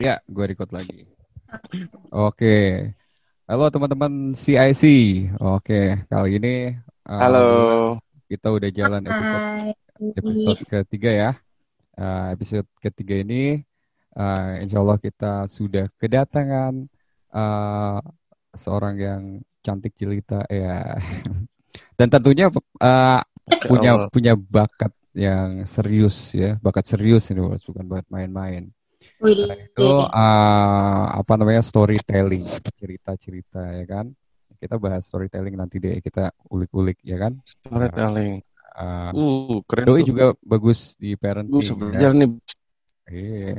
Ya, gue record lagi. Oke. Halo teman-teman CIC. Oke, kali ini uh, Halo. kita udah jalan episode episode ketiga ya. Uh, episode ketiga ini, uh, insya Allah kita sudah kedatangan uh, seorang yang cantik jelita ya. Dan tentunya uh, punya punya bakat yang serius ya, bakat serius ini bukan buat main-main. Wih, itu uh, apa namanya storytelling cerita-cerita ya kan kita bahas storytelling nanti deh kita ulik-ulik ya kan Storytelling. uh, Uh, keren doi tuh. juga bagus di parenting ya. sebenarnya nih. Iya.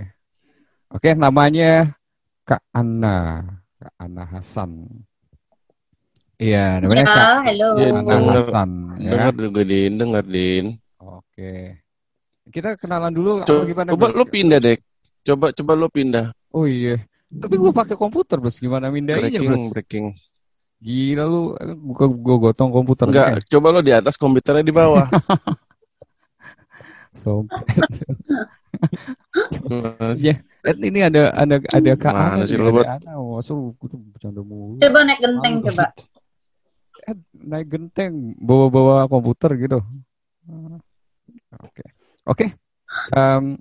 oke namanya Kak Anna Kak Anna Hasan iya namanya Kak Ya, halo. Iya, Anna denger. Hasan ya Dengar juga Din, dengar Din. oke kita kenalan dulu Coba, gimana coba lu pindah deh. Coba coba lu pindah. oh iya tapi gue pakai komputer bos gimana mindahinnya Breaking, bos breaking. gila lu gua, gua gotong komputer Enggak, coba lu di atas komputernya di bawah. Sompet. Ya, eh, ini ada ada ada Kak Ana sih ada Ana. Masa lu kudu bercanda mulu. Coba naik genteng coba. Eh, naik genteng bawa-bawa komputer gitu. Oke. Oke. Em,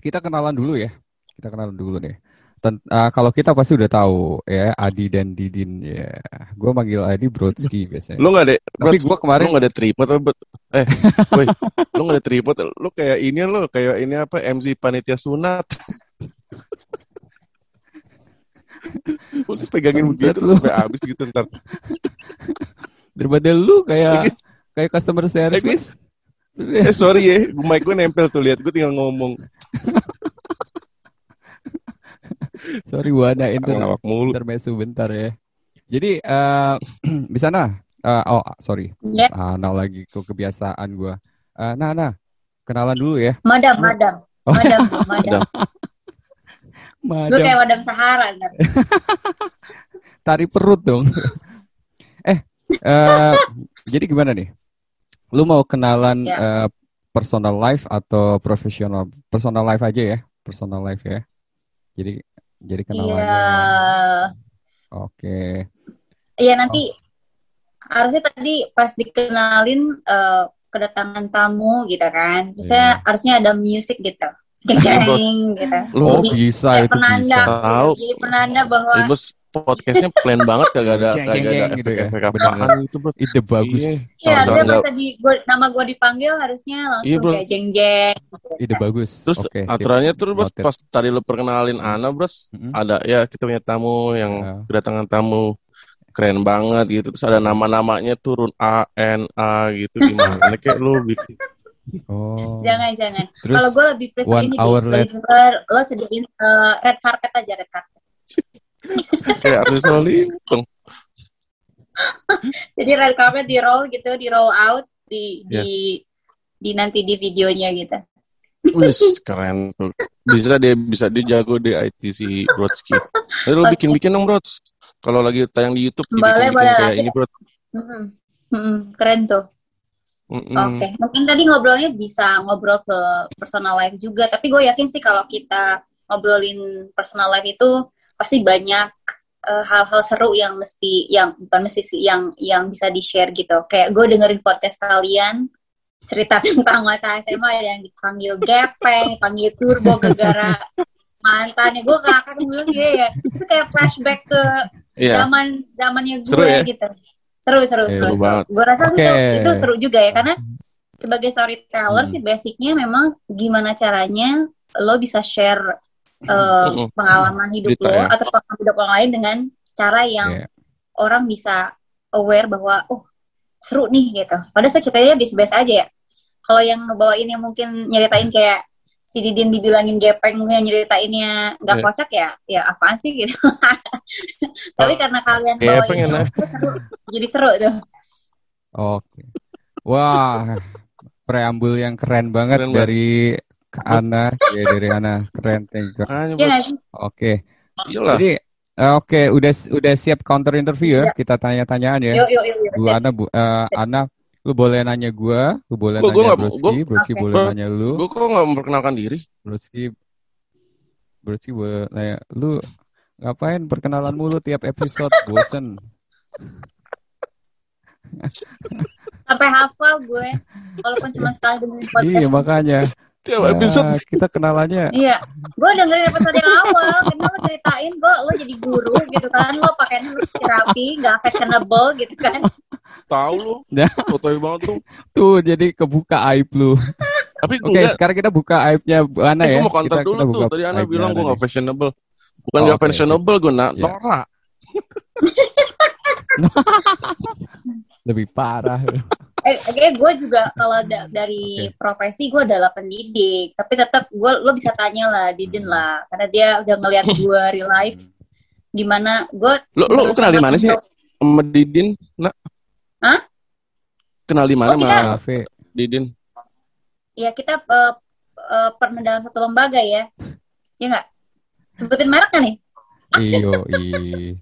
kita kenalan dulu ya. Kita kenalan dulu deh. Ten- eh, kalau kita pasti udah tahu ya Adi dan Didin ya. Gue manggil Adi Brodsky biasanya. Lu enggak ada Tapi gue kemarin lu enggak ada tripod? Eh, woi, lu enggak ada tripod. Lu kayak ini lu kayak ini apa MC panitia sunat. Lu pegangin begitu lu. sampai habis gitu ntar. daripada lu kayak kayak customer service. Eh sorry ya, mic gue nempel tuh lihat gue tinggal ngomong. Sorry Wana Inter Ngawak mulu. intermezzo bentar ya. Jadi eh di sana eh, oh sorry, Ya, sana lagi kok kebiasaan gua. Eh, nah nah kenalan dulu ya. madam, madam. Oh. Madam, madam. Lu Madam kayak madam Sahara kan. tari perut dong. eh eh jadi gimana nih? Lu mau kenalan Ya. eh, personal life atau profesional? Personal life aja ya, personal life ya. Jadi jadi Iya. kenalannya. Oke. Iya nanti harusnya tadi pas dikenalin eh, kedatangan tamu gitu kan. Biasanya Iya. harusnya ada musik gitu. Jeng gitu. Lu Oh Jadi bisa itu penanda. bisa. Tahu. Jadi penanda bahwa bos podcastnya plain banget kagak ada Jeng, kagak ada gitu ya. efek-efek Bener. apaan gitu bro. Ide bagus. Iya. ya Sama-sama harusnya nggak- pas di gua, nama gue dipanggil harusnya langsung Iya, bro. kayak jeng jeng. Ide bagus. Terus sip. aturannya tuh bos Noted. pas tadi lu perkenalin Ana bros Mm-mm. ada ya kita punya tamu yang Ya. kedatangan tamu keren banget gitu terus ada nama-namanya turun A N A gitu gimana kayak lu bikin Oh. Jangan jangan. Kalau gue lebih prefer ini hour lo sediain eh, red carpet aja red carpet. Kayak artis Lintong Jadi red carpet di roll gitu, di roll out, di Ya. di di nanti di videonya gitu. Wis keren tuh bisa dia bisa dia jago di IT si Brodsky Jadi lu Oke. bikin-bikin dong Brods kalau lagi tayang di YouTube Boleh, boleh kayak ini Brods Mm-mm. Mm-mm, Keren tuh. Mm-mm. Oke, mungkin tadi ngobrolnya bisa ngobrol ke personal life juga, tapi gue yakin sih kalau kita ngobrolin personal life itu pasti banyak eh, hal-hal seru yang mesti, yang bukan mesti sih, yang yang bisa di share gitu. Kayak gue dengerin podcast kalian cerita tentang masa SMA yang dipanggil gepeng, dipanggil turbo gara-gara mantannya gue ngakak dulu dia ya itu kayak flashback ke Iya zaman zamannya gue Seru ya? gitu seru seru Iya, seru, seru gue rasa Oke. itu itu seru juga ya karena sebagai storyteller Hmm. sih basicnya memang gimana caranya lo bisa share uh, pengalaman hidup Cerita lo ya. atau pengalaman hidup orang lain dengan cara yang Iya. orang bisa aware bahwa oh seru nih gitu. Padahal saya ceritanya biasa-biasa aja ya. Kalau yang ngebawain yang mungkin nyeritain kayak si Didin dibilangin gepeng yang nyeritainnya nggak Iya. kocak ya, ya apaan sih gitu. Tapi karena kalian bawain enak. seru, jadi seru tuh. Oke. Wah, preambul yang keren banget Keren banget. Kak Ana, ya dari Ana, keren, thank you. Iya? Oke, iyalah jadi eh, oke, udah udah siap counter interview ya? Iya. Kita tanya-tanyaan ya. Yuk, yuk, yuk. Bu siap. Ana, Bu eh, Ana, lu boleh nanya gua, lu boleh Gua- gua nanya nggak- Broski, Broski Oke. boleh Gua- nanya lu, gue kok nggak memperkenalkan diri Broski Berarti boleh nanya, lu ngapain perkenalan mulu tiap episode? Bosen. Sampai hafal gue. Walaupun cuma sekali dengerin podcast. Iya, makanya. Tiap Ya, episode kita kenalannya Iya, gue dengerin episode yang awal, karena lo ceritain gue lo jadi guru gitu kan, lo pakainya mesti rapi, nggak fashionable gitu kan. tahu lu. Ya. Fotoy banget tuh. tuh jadi kebuka aib lu. Tapi Oke, enggak, sekarang kita buka aibnya Bu Ana eh, ya. gue mau counter Kita- dulu kita tuh. Tadi Ana bilang gue Ana gak nih. fashionable. Bukan Oh, gak oke, fashionable, gue nak Iya. norak. Lebih parah. Eh, kayak gue juga kalau da- dari profesi gue adalah pendidik, tapi tetap gue lo bisa tanya lah Didin lah, karena dia udah ngeliat gue real life gimana gue. Lu, lu kenal di mana sih? Sama Didin? Nak? Hah? Kenal di mana Oh, sama kita-. Didin? Ya kita eh, eh, pernah dalam satu lembaga ya, ya nggak? Sebutin merek nggak nih? Iyo, i.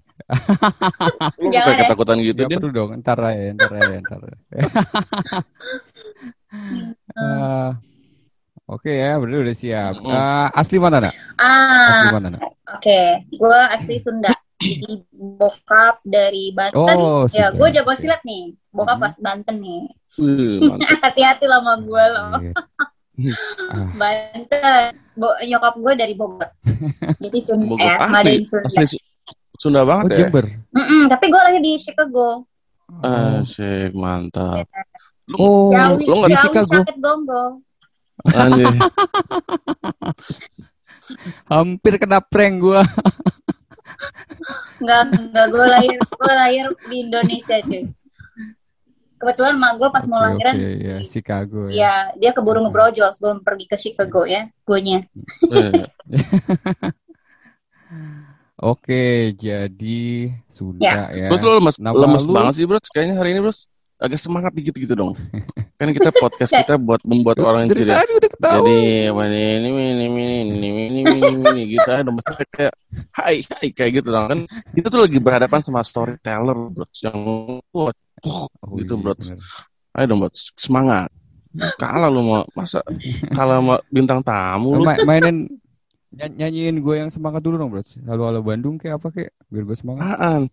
Lu Jangan kayak ya. ketakutan gitu, Gak perlu dong, ntar aja, ntar aja, ntar. Ah, Oke ya, berarti udah siap. Ah, asli mana nak? Asli Ah, mana nak? oke, gue asli Sunda, jadi bokap dari Banten. Oh, ya, gue jago silat nih, bokap pas Banten nih. Hati-hati lah sama gue loh. Iya. Ah, Banten. Bo nyokap gue dari Bogor. Jadi Sunda Bogor ya, asli, Sunda. asli Su- Sunda Oh, banget ya. Jember. Mm-mm, tapi gue lagi di Chicago. Oh, Asik, mantap. Lu, oh Jawi, lu nggak di Chicago. Caket Gonggong. anjir. hampir kena prank gua. Enggak, enggak gue lahir, gue lahir di Indonesia cuy. Kebetulan mak gue pas mau Oke, lahiran, oke, ya, Chicago ya. ya dia keburu ngebrojol sebelum pergi ke Chicago ya, guanya. Oke, jadi sudah ya. ya. Bro, lu lemes, lemes banget sih, Bro. Kayaknya hari ini, Bro, agak semangat dikit gitu dong. kan kita podcast kita buat membuat orang yang ceria. Jadi ini ini ini ini ini ini ini gitu ada masalah kayak hai hai kayak gitu dong kan. Kita tuh lagi berhadapan sama storyteller, Bro. Yang kuat oh, gitu, iya, Bro. Ayo dong, Bro. Semangat kalah lu mau masa kalah sama bintang tamu lu. Ma mainin ny- nyanyiin gue yang semangat dulu dong, bro. Halo halo Bandung kayak apa kayak biar gue semangat. Apaan?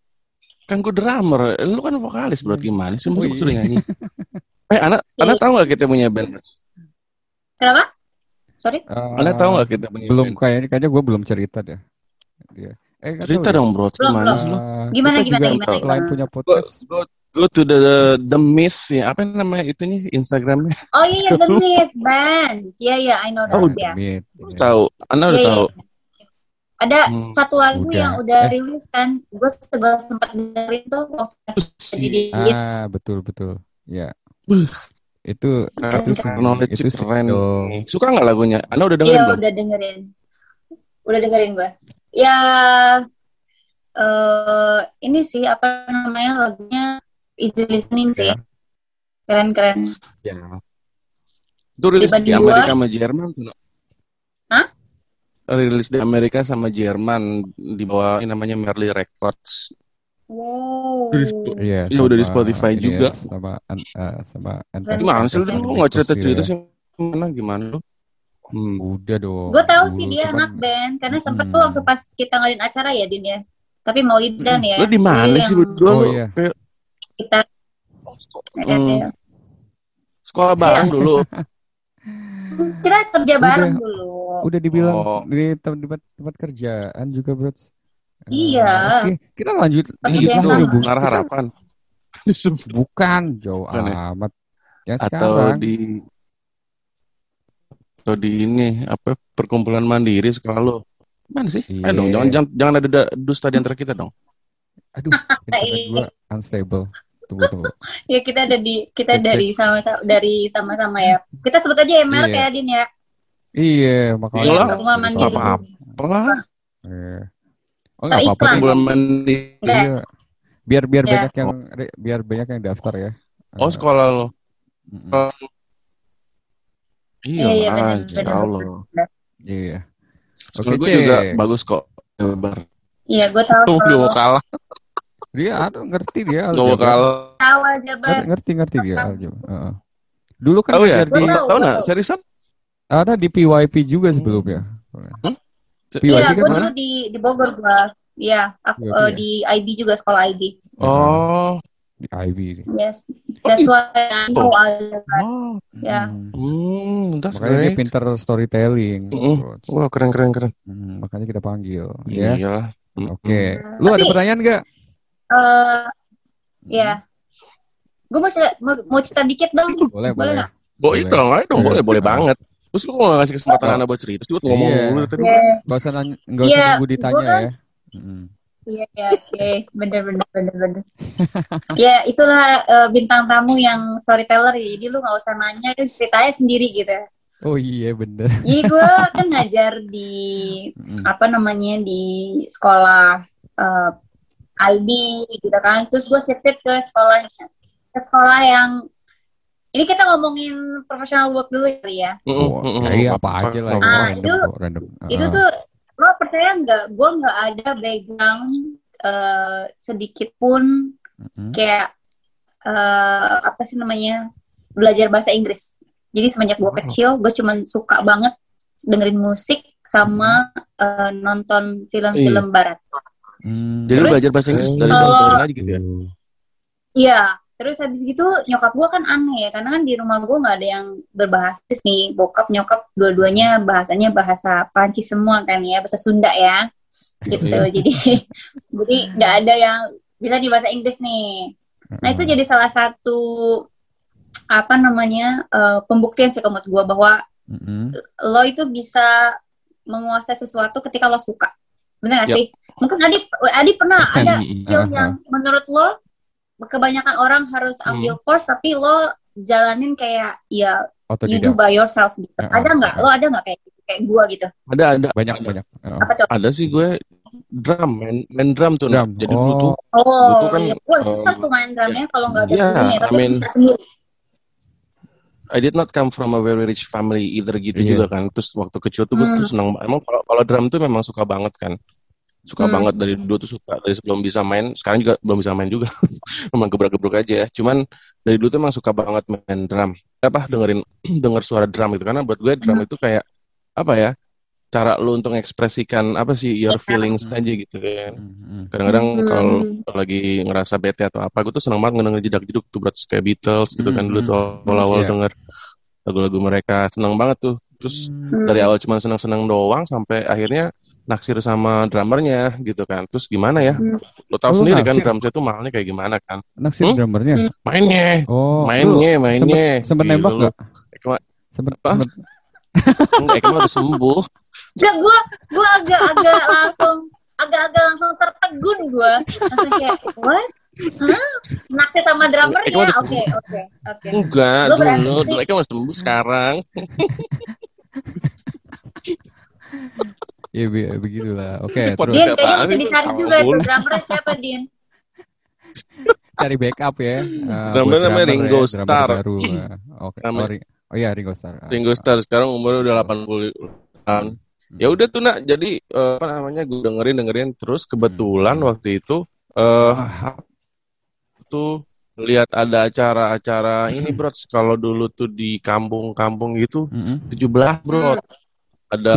Kan gue drummer, lu kan vokalis bro gimana sih? Masa gue iya. suruh nyanyi? Eh, anak, anak tahu nggak kita punya band? Bro? Kenapa? Sorry? Ah, Anak tahu nggak kita punya belum band? kayaknya kayaknya gue belum cerita deh. Dia. Eh, Cerita dong bro, gimana sih lu? Gimana, gimana, gimana, Selain gimana? punya podcast, go to the the miss ya apa namanya itunya Instagramnya Oh iya, The Myth Band. Iya, iya, I know that. Oh, ya. Meet. Lu tahu Anda udah Iya, iya. tahu Ada Hmm. satu lagu Udah. yang udah Eh. rilis kan, gue juga sempat dengerin tuh waktu jadi Ah, betul betul. Ya. Wih. Itu Keren, itu keren. knowledge itu keren dong. suka nggak lagunya Anda udah dengerin Iya belum udah dengerin, udah dengerin gue. Ya, eh ini sih apa namanya lagunya easy listening sih, Ya. keren-keren. ya itu rilis di Amerika sama Jerman? Hah? rilis di Amerika sama Jerman di bawah ini namanya Merly Records Wow. Iya, Iya, udah di Spotify ini juga. ya, sama eh, sama Keren. gimana sih lu Terus lu nggak cerita cerita ya. sih mana gimana lu hmm. Udah dong. Gue tahu sih dia cuman- anak band karena sempet Hmm. tuh waktu pas kita ngadain acara ya Din ya. Tapi mau lidan ya. lu di mana sih berdua Oh, iya. kayak Kita hmm, sekolah bareng dulu kita kerja Udah. bareng dulu. Udah dibilang Oh. di tem- tempat tempat kerjaan juga, Bro. Iya. Oke, kita lanjut. Lanjut dia dulu, sama. Bung. Mengarah Kita- harapan. Bukan jauh Bukan ya? amat. Yang atau sekarang. di atau di ini apa perkumpulan mandiri sekolah lo mana sih Iya. Ayo dong jangan jangan jangan ada da- dusta di antara kita dong Aduh, internet gua unstable. Tunggu tunggu. Ya kita ada di kita Cek, dari sama dari sama-sama ya. Kita sebut aja ya merek Iya. ya Din ya. Iya, makanya. Kita- Perkumpulan kita- Mandiri. apa-apa lah Iya. Oh nggak apa-apa. Perkumpulan mandiri. Iya. Biar biar Ya. banyak yang biar banyak yang daftar ya. oh sekolah lo mm-mm. iya Iya, iya. Allah Iya. sekolah Oke, gue juga bagus kok Iya, gue tahu mau tahu kalah Dia ada ngerti dia. gak aljabar. tahu Jabar. Ngerti ngerti, dia aljabar. Heeh. Dulu kan tahu ya di Gua tahu, gua nggak seriusan ada di PYP juga sebelumnya. Hmm. Tapi Iya, kan gue mana? dulu di di Bogor gue. Iya, aku Iya, iya. di IB juga sekolah IB. Oh. Di IB. Yes, Oh, that's why I know. Oh. Ya. Hmm. Hmm, that's Makanya dia great. pinter storytelling. Coach. Wah, keren keren keren. Hmm, makanya kita panggil. Ya. Iya. Oke. Hmm. Lu ada Tapi- pertanyaan Eh, ya. Gue mau cerita, mau, mau cerita dikit dong. Boleh, Boleh boleh. nggak? Boleh Boleh. dong, ayo dong, Iya. boleh, boleh Ah. banget. Terus lu kok gak ngasih kesempatan Oh. Ana buat cerita? Terus gue ngomong Iya. dulu dari tadi. Iya, Gak usah nanya, nggak usah Iya, nunggu ditanya gua kan- ya. Iya, iya, oke. Bener, bener, bener, bener. ya, itulah eh, bintang tamu yang storyteller ya. Jadi lu nggak usah nanya, itu ceritanya sendiri gitu. Oh iya bener. Jadi gue kan ngajar di apa namanya di sekolah eh, IB gitu kan. Terus gue shifted ke sekolah ke sekolah yang ini kita ngomongin professional work dulu kali ya. Oh, iya apa aja lah. Ah, random itu- random. itu Ah. tuh lo percaya nggak gue nggak ada background eh, sedikit pun Mm-mm. kayak eh, apa sih namanya belajar bahasa Inggris. Jadi semenjak gue kecil gue cuman suka banget dengerin musik sama eh, nonton film-film barat Hmm. Jadi lu Terus- belajar bahasa Inggris dari tahun aja gitu ya? Iya, terus habis gitu nyokap gue kan aneh ya, karena kan di rumah gue nggak ada yang berbahasa Inggris nih, bokap nyokap dua-duanya bahasanya bahasa Prancis semua kan ya, bahasa Sunda ya, gitu. Iya. Jadi, jadi nggak ada yang bisa di bahasa Inggris nih. Nah itu jadi salah satu apa namanya eh, pembuktian sih menurut gue bahwa Mm-mm. lo itu bisa menguasai sesuatu ketika lo suka. Bener gak Yap. sih? Mungkin Adi, Adi pernah ada sense. skill Ah, yang menurut lo kebanyakan orang harus Hmm. ambil course tapi lo jalanin kayak ya you Otodidak. do by yourself gitu. Ah, Ada nggak? Lo ada nggak kayak gitu? Kayak gua gitu? Ada, ada. Banyak ada. banyak. Oh. Apa tuh? Ada sih gue drum, main, main drum tuh. Drum. Jadi dulu Oh. tuh Oh, tuh kan, iya. Wah, susah um, tuh main drumnya kalau nggak ada iya, gurunya, tapi I mean- bisa sendiri. I did not come from a very rich family either gitu Iya. juga kan. Terus waktu kecil tuh gue Hmm. tuh seneng. Emang kalau kalau drum tuh memang suka banget kan. Suka Hmm. banget dari dulu tuh suka dari sebelum bisa main. Sekarang juga belum bisa main juga. memang gebrak-gebruk aja. ya. Cuman dari dulu tuh emang suka banget main drum. Apa dengerin denger suara drum gitu karena buat gue drum Hmm. itu kayak apa ya? Cara lu untuk mengekspresikan apa sih your feelings aja gitu kan. Kadang-kadang Hmm. kalau lagi ngerasa bete atau apa, gue tuh seneng banget ngedenger jedak-jeduk tuh berat kayak Beatles gitu kan dulu Hmm. tuh awal-awal Iya. denger lagu-lagu mereka seneng banget tuh. Terus Hmm. dari awal cuma seneng-seneng doang sampai akhirnya naksir sama drummernya gitu kan. Terus gimana ya? Hmm. Lo tau Oh, sendiri kan naksir? drum set tuh mahalnya kayak gimana kan? Naksir Hmm? drummernya. Hmm. Mainnya, Oh, mainnya, mainnya. sempet Gitu nembak loh. nggak? Cuma- Sempet, Apa? sempet Enggak, kan udah sembuh. Nggak, gue gue agak-agak langsung agak-agak langsung tertegun gue langsung kayak what? Hah? Naksir sama drummernya? Eh, kamu udah Oke, oke, oke. Enggak, dulu. Dulu kan udah sembuh sekarang. ya be- begitulah. Oke, Pot- terus Siapa kayaknya mesti sih? dicari juga tuh drummernya siapa, Din? cari backup ya. Uh, Drummer namanya drummer Ringo ya, drummer Starr. baru. Uh, Oke. Namanya- Oh, oh iya Ringo Starr. Ah, Ringo Starr sekarang umurnya udah 80 tahun. Ya udah tuh nak, jadi eh, apa namanya gue dengerin dengerin terus kebetulan Hmm. waktu itu eh tuh lihat ada acara-acara ini bro kalau dulu tuh di kampung-kampung gitu Mm-mm. 17 bro ada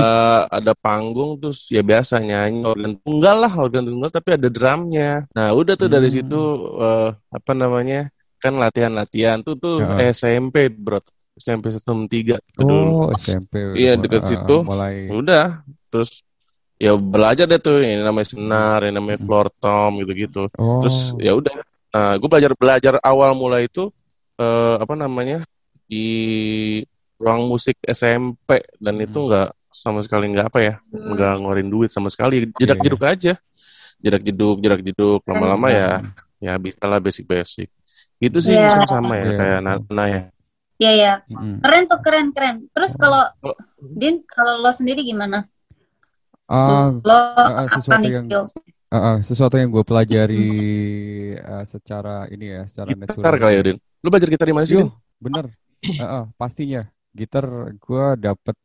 ada panggung terus ya biasa nyanyi organ tunggal lah organ tunggal tapi ada drumnya nah udah tuh dari Hmm. situ eh, apa namanya kan latihan-latihan tuh tuh Ya. SMP bro SMP setengah tiga dulu Oh, SMP. Iya, deket uh, situ. Mulai udah terus ya belajar deh tuh ini namanya senar ini namanya Hmm. floor tom gitu-gitu Oh. terus ya udah nah, gue belajar belajar awal mulai itu eh, apa namanya di ruang musik SMP dan Hmm. itu nggak sama sekali nggak apa ya Hmm. nggak ngeluarin duit sama sekali jedak jeduk aja jedak jeduk jedak jeduk lama-lama ya ya bisa lah basic basic itu sih Iya. mungkin sama ya Iya. kayak Nana ya Iya, iya. Mm-mm. Keren tuh, keren, keren. Terus kalau Oh. Din, kalau lo sendiri gimana? Ah, Lo ah, apa sesuatu nih yang- skills? ah, ah, sesuatu yang gue pelajari uh, secara ini ya, secara gitar natural. kali ya Din lu belajar gitar di mana sih Yo, Din bener. Ah, ah, pastinya. Gitar gue dapet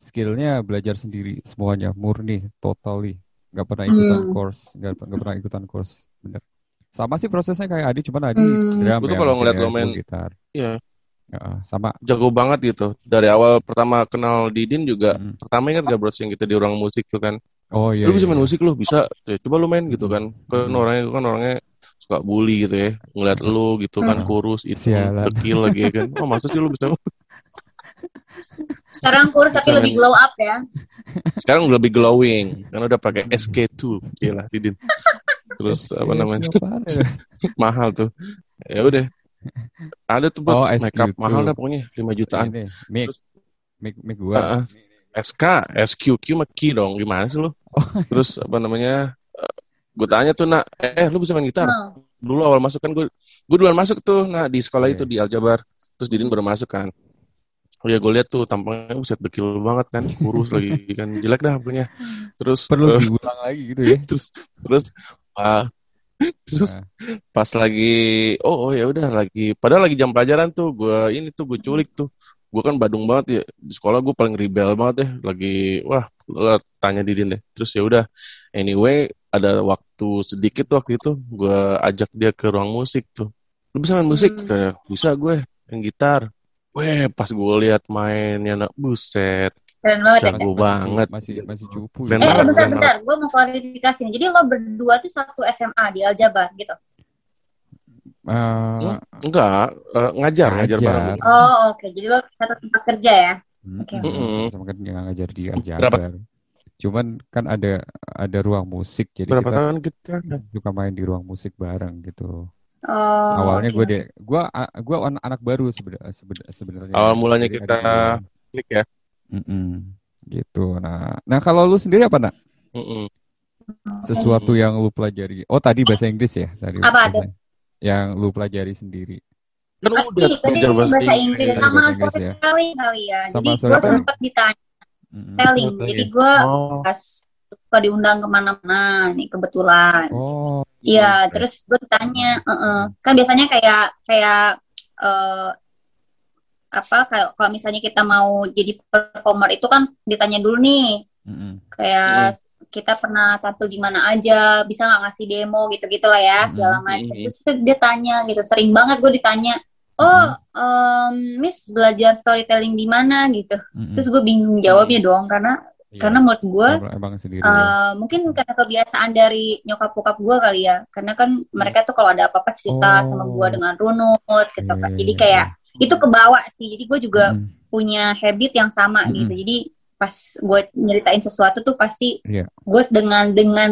skillnya belajar sendiri semuanya, murni, totally. Gak pernah ikutan Hmm. course, gak, gak pernah ikutan course, bener. Sama sih prosesnya kayak Adi, cuman Adi Hmm. drum tuh ya, kalau ngeliat ya, lo main- gitar. Iya. Ah, ah, sama. jago banget gitu. Dari awal pertama kenal Didin juga, Mm. pertama ingat gak bro yang kita di ruang musik tuh kan, Oh iya. lu bisa iya. main musik lu bisa ya, coba lu main gitu kan kan Hmm. orangnya kan orangnya suka bully gitu ya ngeliat lu gitu kan Hmm. kurus itu dekil lagi ya kan oh maksud sih lu bisa Sekarang kurus tapi lebih glow up ya. sekarang lebih glowing karena udah pakai SK2 gila Didin. Terus apa Iya, namanya? iya, ya? mahal tuh. Ya udah. Ada tuh Oh, buat makeup SQ2. mahal dah pokoknya 5 jutaan. Ini, mic, Terus- mic, mic gua. Ah. SK SQQ mah key dong. Gimana sih lu? Oh. terus apa namanya? Gue tanya tuh nak eh lu bisa main gitar? Hmm. dulu awal masuk kan gue gue duluan masuk tuh nah di sekolah itu di Aljabar. Terus Didin baru masuk kan oh ya gue lihat tuh tampangnya buset dekil banget kan kurus lagi kan jelek dah punya terus Perlu eh, diulang lagi gitu ya. terus terus ah, terus Nah, pas lagi oh, oh ya udah lagi padahal lagi jam pelajaran tuh gue ini tuh gue culik tuh. Gue kan badung banget ya di sekolah gue paling rebel banget deh lagi wah lo tanya Didin deh. Terus ya udah anyway ada waktu sedikit waktu itu gue ajak dia ke ruang musik tuh. Lu bisa main musik? Hmm. kayak bisa gue main gitar Weh, pas gue lihat mainnya nak buset, Keren banget ya. jago masih banget. Masih masih cupu. Keren Eh, banget, bentar, keren bentar. Gue mau klarifikasi. nih. Jadi lo berdua tuh satu SMA di Aljabar gitu. Eh, Enggak, eh, ngajar, ngajar Ngajar. bareng. Oh, oke. Jadi lo satu tempat kerja ya? Oke. Mm-mm. sama kan ngajar di Berapa? Aljabar. Cuman kan ada ada ruang musik jadi Berapa kita tahun kita? suka main di ruang musik bareng gitu. Oh, Awalnya gue deh, gue gue an- anak baru sebenarnya. Awal mulanya Jadi kita klik ya. Mm-mm. gitu. Nah, nah kalau lu sendiri apa nak? Mm-mm. Sesuatu yang lu pelajari? Oh tadi bahasa Inggris ya tadi. Apa bahasa- Yang lu pelajari sendiri. Kan Pasti, udah tadi belajar bahasa bahasa Inggris. Inggris sama bahasa Inggris ya. storytelling kali ya. Sama Jadi gue sempet ditanya Mm-mm. telling. Jadi gue Oh, pas suka diundang ke mana-mana nih kebetulan. Oh, Iya, oke. terus gue ditanya, "Eh-eh." kan biasanya kayak kayak eh, apa kayak kalau misalnya kita mau jadi performer itu kan ditanya dulu nih, mm-mm. kayak kita pernah tampil di mana aja, bisa nggak ngasih demo gitu-gitu lah ya, Mm-mm. segala macam. Mm-mm. Terus dia tanya gitu, sering banget gue ditanya, oh, em, Miss belajar storytelling di mana gitu. Mm-mm. Terus gue bingung jawabnya dong, karena Iya, karena menurut gue sendiri ya. Mungkin karena kebiasaan dari nyokap bokap gue kali ya karena kan mereka tuh kalau ada apa-apa cerita Oh. sama gue dengan runut gitu kan Iya, jadi iya, kayak itu kebawa sih jadi gue juga Mm-mm. punya habit yang sama Mm-mm. gitu jadi pas gue nyeritain sesuatu tuh pasti Iya. gue dengan dengan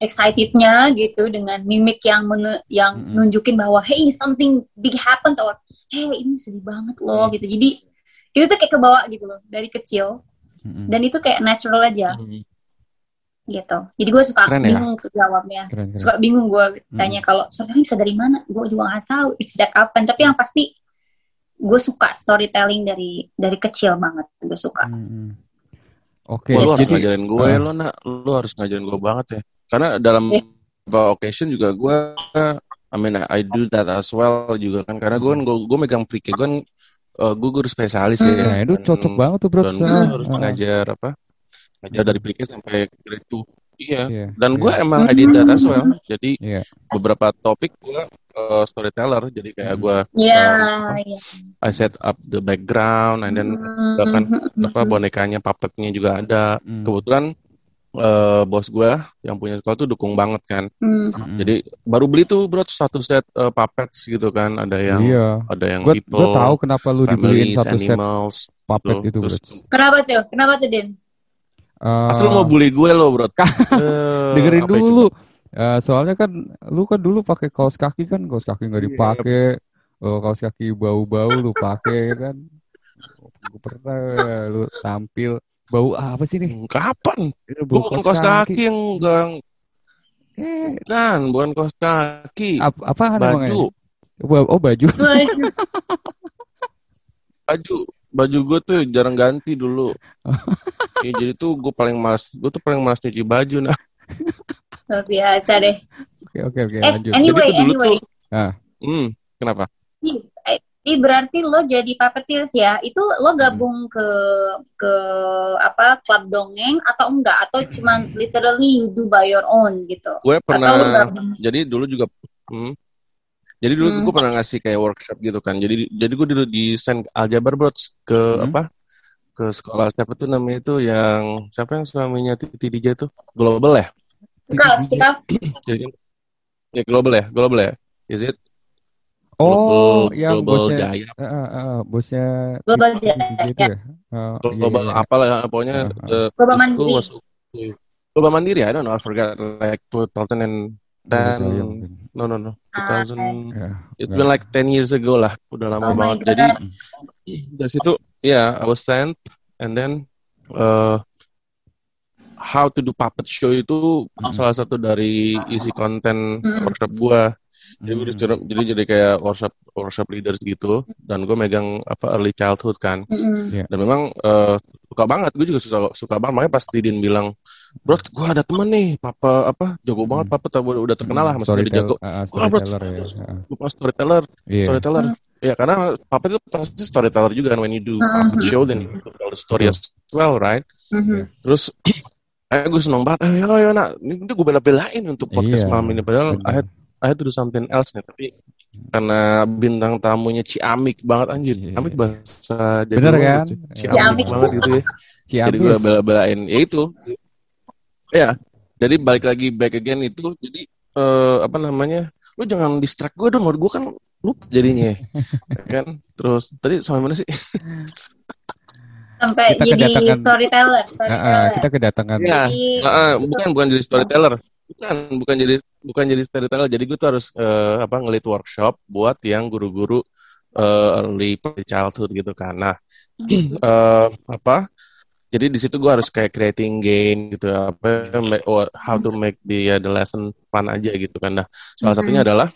excitednya gitu dengan mimik yang menu- yang Mm-mm. nunjukin bahwa hey something big happens or hey ini sedih banget loh Mm. gitu jadi itu tuh kayak kebawa gitu loh dari kecil Dan itu kayak natural aja Mm. gitu. Jadi gue suka Keren ya? bingung ke jawabnya. Keren, keren. Suka bingung gue tanya kalau storytelling bisa dari mana? Gue juga nggak tahu. Sejak kapan? Tapi yang pasti gue suka storytelling dari dari kecil banget. Gue suka. Mm-mm. Oke, lu harus jadi ngajarin gue Ah. lo nak, lu harus ngajarin gue banget ya. Karena dalam Eh. beberapa occasion juga gue, I mean I do that as well juga kan. Karena gue kan gue, gue megang pre gue kan uh, gue guru spesialis ya. nah, itu Dan- cocok banget tuh bro. Dan gue harus ah, ngajar apa? Ngajar dari pre sampai grade 2. Iya. Iya, Dan gue iya, emang I did that as well. Jadi Iya. beberapa topik gue uh, storyteller. Jadi kayak Hmm. gue Iya. apa? iya. I set up the background and then Hmm, bahkan hmm, apa hmm. bonekanya puppetnya juga ada. Mm. Kebetulan eh, bos gue yang punya sekolah tuh dukung banget kan. Hmm. Mm-mm. Jadi baru beli tuh bro satu set eh, puppets gitu kan. Ada yang iya, ada yang gue people, tahu kenapa lu dibeliin satu set animals. puppet Tuh, itu bro. terus Kenapa tuh? Kenapa tuh Din? Eh, Asal mau bully gue lo bro. Eh, dengerin itu? dulu. Eh, soalnya kan lu kan dulu pakai kaos kaki kan, kaos kaki nggak Iya. dipakai, Eh, kaos kaki bau-bau lu pakai kan. Gue pernah lu tampil bau apa sih nih? Kapan? Gue bau bukan kaos kaki yang enggak Eh, kan, bukan kaos kaki. ap apaan emangnya? Baju, Ba- Oh baju. baju, baju gue tuh jarang ganti dulu. Ya, jadi tuh gue paling malas, gue tuh paling malas nyuci baju nah. Luar biasa deh. Oke oke oke Eh, lanjut. anyway, Jadi tuh anyway. Ah. Hmm, kenapa? Ih, Ini berarti lo jadi puppeteers ya? Itu lo gabung ke ke apa klub dongeng atau enggak? Atau cuman literally you do by your own gitu? Gue Atau lo pernah jadi dulu juga hmm, jadi dulu Hmm. gue pernah ngasih kayak workshop gitu kan. Jadi jadi gue di di Saint Aljabar bro. Ke Hmm. apa? Ke sekolah siapa tuh namanya itu yang siapa yang suaminya Titi DJ tuh? Global ya? Enggak, jadi ya global ya? Global ya? Is it Oh, global, yang global bosnya, Jaya eh, eh, eh, bosnya Global Jaya, DJ itu ya? Oh, global iya, iya. apalah ya, pokoknya ah. the, Global Mandiri. was global mandiri I don't know I forgot like 2000 and Global Jaya 10 mungkin. no no no Ah, 2000 Ya, it's been like 10 years ago lah udah lama Oh banget jadi dari situ ya I was sent and then uh, how to do puppet show itu Mm-mm. salah satu dari isi konten Mm-mm. workshop gua jadi Hmm. disuruh- jadi jadi kayak workshop workshop leaders gitu dan gue megang apa early childhood kan Mm-mm. dan memang eh, suka banget gue juga suka suka banget makanya pas Didin bilang bro gue ada temen nih papa apa jago banget Hmm. papa tapi udah terkenal lah masih udah jago ah, ah, Wah, bro, storyteller ya. ah. Storyteller Iya. storyteller ya karena papa itu pasti storyteller juga kan when you do Mhm. puppet show then you tell the story as well right Mhm. terus eh gue seneng banget eh, yo yo nak ini gue bela-belain untuk podcast Iya, malam ini padahal bener. I had I had to do something else nih tapi karena bintang tamunya Ciamik banget anjir. Iya. Ciamik bahasa Jawa Bener banget kan? Iya. Ciamik Ciamik. banget gitu ya. Jadi gue bela-belain. Ya itu. Ya jadi balik lagi back again itu jadi eh, apa namanya lu jangan distract gue dong gue kan lupa jadinya ya kan? Terus tadi sampai mana sih? Sampai Kita jadi kedatangan- storyteller, Ah, ah, storyteller. kita kedatangan. Ya Jadi, Ah, ah, bukan bukan jadi storyteller bukan bukan jadi bukan jadi storyteller jadi gue tuh harus eh, apa ngelit workshop buat yang guru-guru eh, early childhood gitu kan. Nah eh, apa jadi di situ gue harus kayak creating game gitu apa make- or how to make the the lesson fun aja gitu kan. Nah salah satunya adalah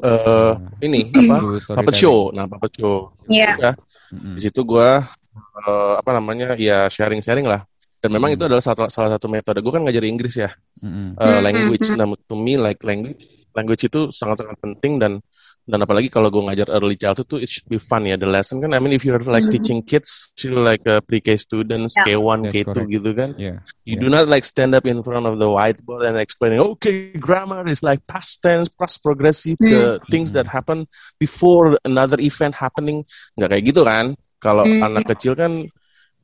eh ini apa puppet show. Nah puppet show. Iya. ya Mm-mm. di situ gue apa namanya ya sharing-sharing lah dan memang Hmm. itu adalah satu, salah satu metode gue kan ngajarin Inggris ya Mm-mm. uh, Hmm, language hmm, nah to me like language language itu sangat-sangat penting dan dan apalagi kalau gue ngajar early childhood tuh it should be fun ya the lesson kan I mean if you're like Mhm. teaching kids you like uh, pre-K students Yeah. K1 That's K2 correct. gitu kan Yeah. you Yeah. do not like stand up in front of the whiteboard and explaining okay grammar is like past tense past progressive the things that happen before another event happening nggak kayak gitu kan kalau Hmm. anak kecil kan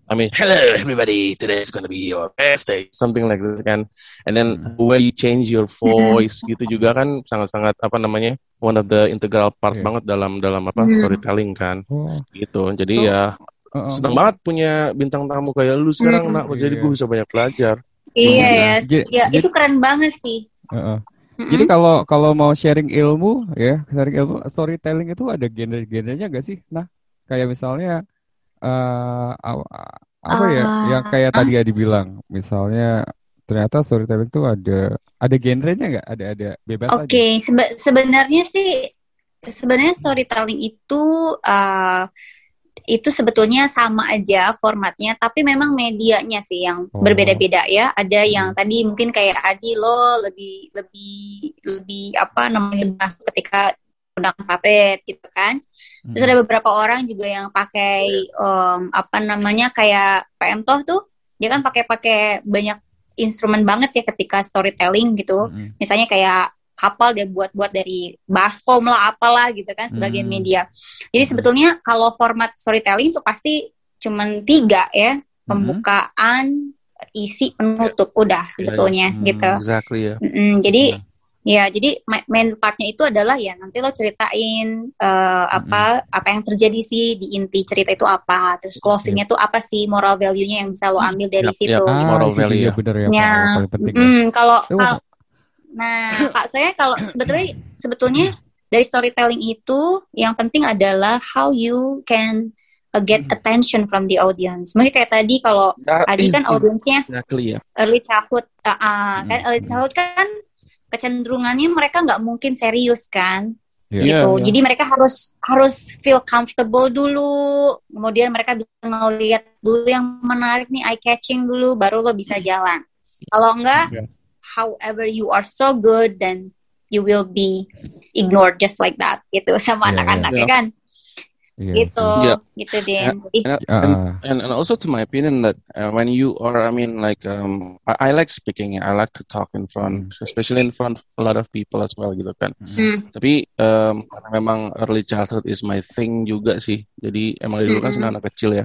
I mean, hello everybody, today is gonna be your birthday, something like that kan. And then Hmm. the way you change your voice gitu juga kan sangat-sangat apa namanya one of the integral part Yeah. banget dalam dalam apa Hmm. storytelling kan Oh, gitu. Jadi So, ya uh-uh. senang banget punya bintang tamu kayak lu sekarang Hmm. nak, jadi Iya. gue bisa banyak belajar. Iya Jadi- ya, jadi- ya itu keren banget sih. Uh-uh. Mm-mm. Jadi kalau kalau mau sharing ilmu ya, sharing ilmu storytelling itu ada genre-genrenya nggak sih? Nah, kayak misalnya eh apa, apa ya Ah, yang kayak tadi ya dibilang, misalnya ternyata storytelling itu ada ada genrenya nggak? Ada ada bebas Oke, aja. sebe- sebenarnya sih sebenarnya storytelling itu uh, itu sebetulnya sama aja formatnya, tapi memang medianya sih yang Oh. berbeda-beda ya. Ada yang Hmm. tadi mungkin kayak Adi lo lebih lebih lebih apa namanya masuk ketika menggunakan puppet gitu kan. Terus Mm. ada beberapa orang juga yang pakai em, apa namanya kayak PM Toh tuh dia kan pakai-pakai banyak instrumen banget ya ketika storytelling gitu. Mm-mm. Misalnya kayak kapal dia buat-buat dari baskom lah apalah gitu kan sebagai Hmm. media. Jadi Hmm. sebetulnya kalau format storytelling itu pasti cuman tiga ya, Hmm. pembukaan, isi, penutup udah Iya, sebetulnya Hmm. gitu. Exactly ya. Mm-mm, jadi Iya. Ya jadi ma- main partnya itu adalah ya nanti lo ceritain eh, apa apa yang terjadi sih di inti cerita itu apa, terus closingnya tuh apa sih moral value-nya yang bisa lo ambil dari Yap, situ. yap. Ah, Moral itu value ya. bener ya, Ya, ya. mm, kalau kal- nah kak saya kalau sebetulnya sebetulnya dari storytelling itu yang penting adalah how you can uh, get attention from the audience. Mungkin kayak tadi kalau That Adi is kan audiensnya exactly ya. early childhood, uh, uh, kan Hmm, early hmm. childhood kan kecenderungannya mereka nggak mungkin serius kan, Iya. Iya, gitu. iya. Jadi mereka harus harus feel comfortable dulu, kemudian mereka bisa ngeliat dulu yang menarik nih eye catching dulu, baru lo bisa jalan. Kalau enggak, Iya. however you are so good, then you will be ignored just like that, gitu sama Iya, anak-anak iya. ya kan. Iya gitu. Iya. gitu deh Ya. And, Ah, and, and, and also to my opinion that uh, when you are, I mean, like, um, I, I like speaking, I like to talk in front, especially in front of a lot of people as well, gitu kan. hmm, Tapi um, karena memang early childhood is my thing juga sih. Jadi emang dari dulu kan Mm-mm. senang anak kecil ya.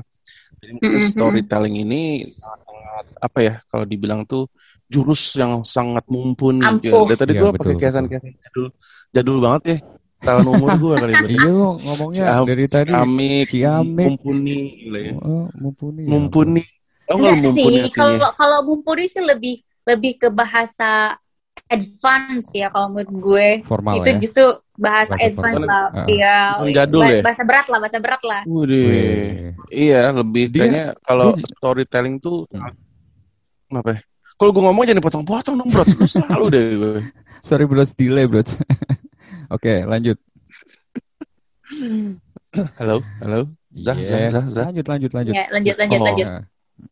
Jadi mungkin Mm-mm. storytelling ini sangat apa ya kalau dibilang tuh jurus yang sangat mumpuni. Ampuh. Dari tadi Iya, gue pakai kesan-kesan jadul, jadul banget ya. Tahun umur gue kali ini. Iya lo ngomongnya Ciam- dari tadi Ciamik, Ciamik. mumpuni, ya. oh, mumpuni. ya Mumpuni. Nggak enggak mumpuni sih kalau kalau mumpuni sih lebih lebih ke bahasa advance ya kalau menurut gue. Formal itu ya. justru bahasa, Bahasa advance formal. lah Ah. ya Bukan jadul ba- ya? bahasa berat lah bahasa berat lah. Wih. Iya, lebih Dia- kayaknya kalau storytelling tuh Hmm. apa ya? Kalau gue ngomong jangan dipotong-potong dong, bro. Lu selalu deh gue. Sorry bro, delay bro. Oke, lanjut. Halo, halo. Zah, Iya. Zah, Zah, Zah. Lanjut, lanjut, lanjut. ya lanjut lanjut Oh. lanjut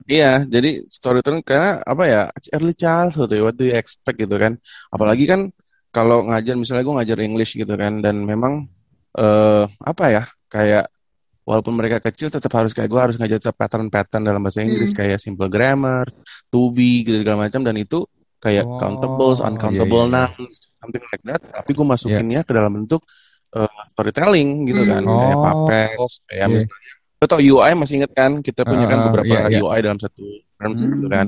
Iya, jadi storytelling karena apa ya? Early childhood ya, what do you expect gitu kan? Apalagi kan kalau ngajar misalnya gue ngajar English gitu kan dan memang eh apa ya? Kayak walaupun mereka kecil tetap harus kayak gue harus ngajar tetap pattern-pattern dalam bahasa Inggris Mm. kayak simple grammar, to be gitu segala macam dan itu kayak Oh, countables, uncountable iya, iya, iya. nouns, something like that. Tapi gue masukinnya ke dalam bentuk eh, storytelling gitu kan, Mm. kayak Oh, puppets, kayak oke. misalnya Lo tau UI masih inget kan? Kita punya kan Ah, beberapa iya, iya. UI dalam satu terms Hmm. gitu kan.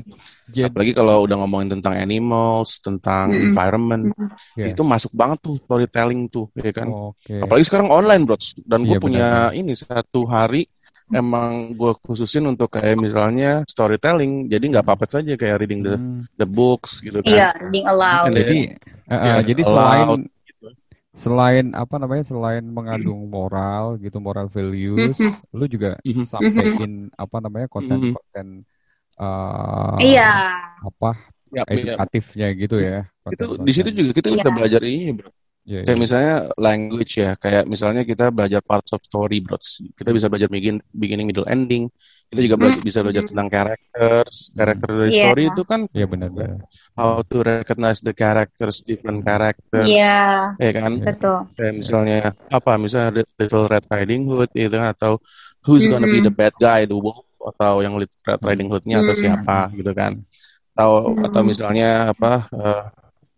Jadi, Apalagi kalau udah ngomongin tentang animals, tentang Mm-mm. environment, Iya. itu masuk banget tuh storytelling tuh, ya kan. oke. Apalagi sekarang online, bro. Dan gue Iya, punya benar. ini satu hari emang gue khususin untuk kayak misalnya storytelling. Jadi nggak apa-apa saja kayak reading the Hmm. the books gitu kan. iya reading aloud And Jadi, Iya, jadi allowed, selain gitu. selain apa namanya selain mengandung moral gitu moral values, Mhm. lu juga Mhm. sampein apa namanya konten-konten eh, iya apa Yap, yap. edukatifnya gitu ya. Itu di situ juga kita Iya. bisa belajar ini, bro. Iya, Kayak iya. misalnya language ya, kayak misalnya kita belajar parts of story, bro. Kita bisa belajar begin, beginning, middle, ending. Kita juga bela- Hmm. bisa belajar tentang characters. Karakter dari Iya. story itu kan Iya benar-benar. how to recognize the characters, different characters. iya Ya kan? betul Kayak misalnya apa? Misalnya Little Red Riding Hood gitu kan atau who's gonna be the bad guy, the wolf atau yang Little Red Riding Hood-nya atau Mm. siapa gitu kan. Atau Mm. atau misalnya apa eh,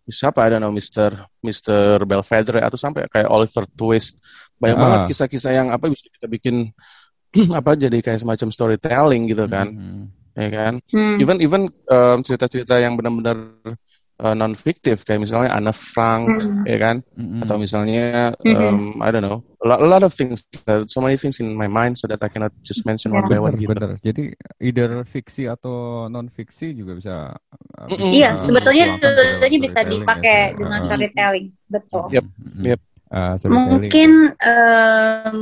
siapa I don't know Mr. Mr. Belvedere atau sampai kayak Oliver Twist. Banyak Ah. banget kisah-kisah yang apa bisa kita bikin apa jadi kayak semacam storytelling gitu kan. Mhm. Ya kan? Hmm. Even even um, cerita-cerita yang benar-benar non fiktif kayak misalnya Anne Frank Hmm. ya kan Mhm. atau misalnya um, I don't know a lot, a lot of things uh, so many things in my mind so that I cannot just mention one by one gitu bener. Jadi either fiksi atau non fiksi juga bisa. uh, Mm-mm. bisa Iya, Uh, sebetulnya dua-duanya bisa storytelling dipakai ya. dengan Uh, uh, storytelling, betul. Yep, mhm. yep. Uh. Mungkin em,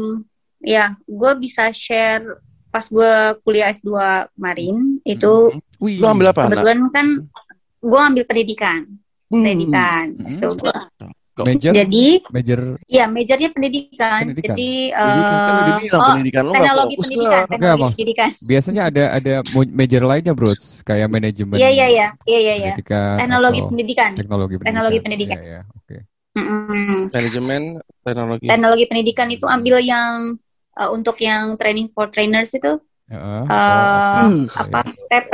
ya, gue bisa share pas gue kuliah S2 kemarin itu Wih. lu ambil apa kebetulan kan gue ambil pendidikan, Hmm. pendidikan. Hmm. S2 gua. Major, Jadi major ya majornya pendidikan. Pendidikan. Jadi Pendidikan bilang oh pendidikan nggak teknologi fokus pendidikan, lah. Enggak, teknologi Mas. pendidikan. biasanya ada ada major lainnya bro, kayak manajemen Iya iya iya, iya iya iya. pendidikan Teknologi pendidikan. teknologi pendidikan. Teknologi pendidikan. Iya, iya, oke. Mm-mm. Manajemen teknologi. Teknologi pendidikan itu ambil yang eh, untuk yang training for trainers itu Heeh. eh Oh, oke. apa TP.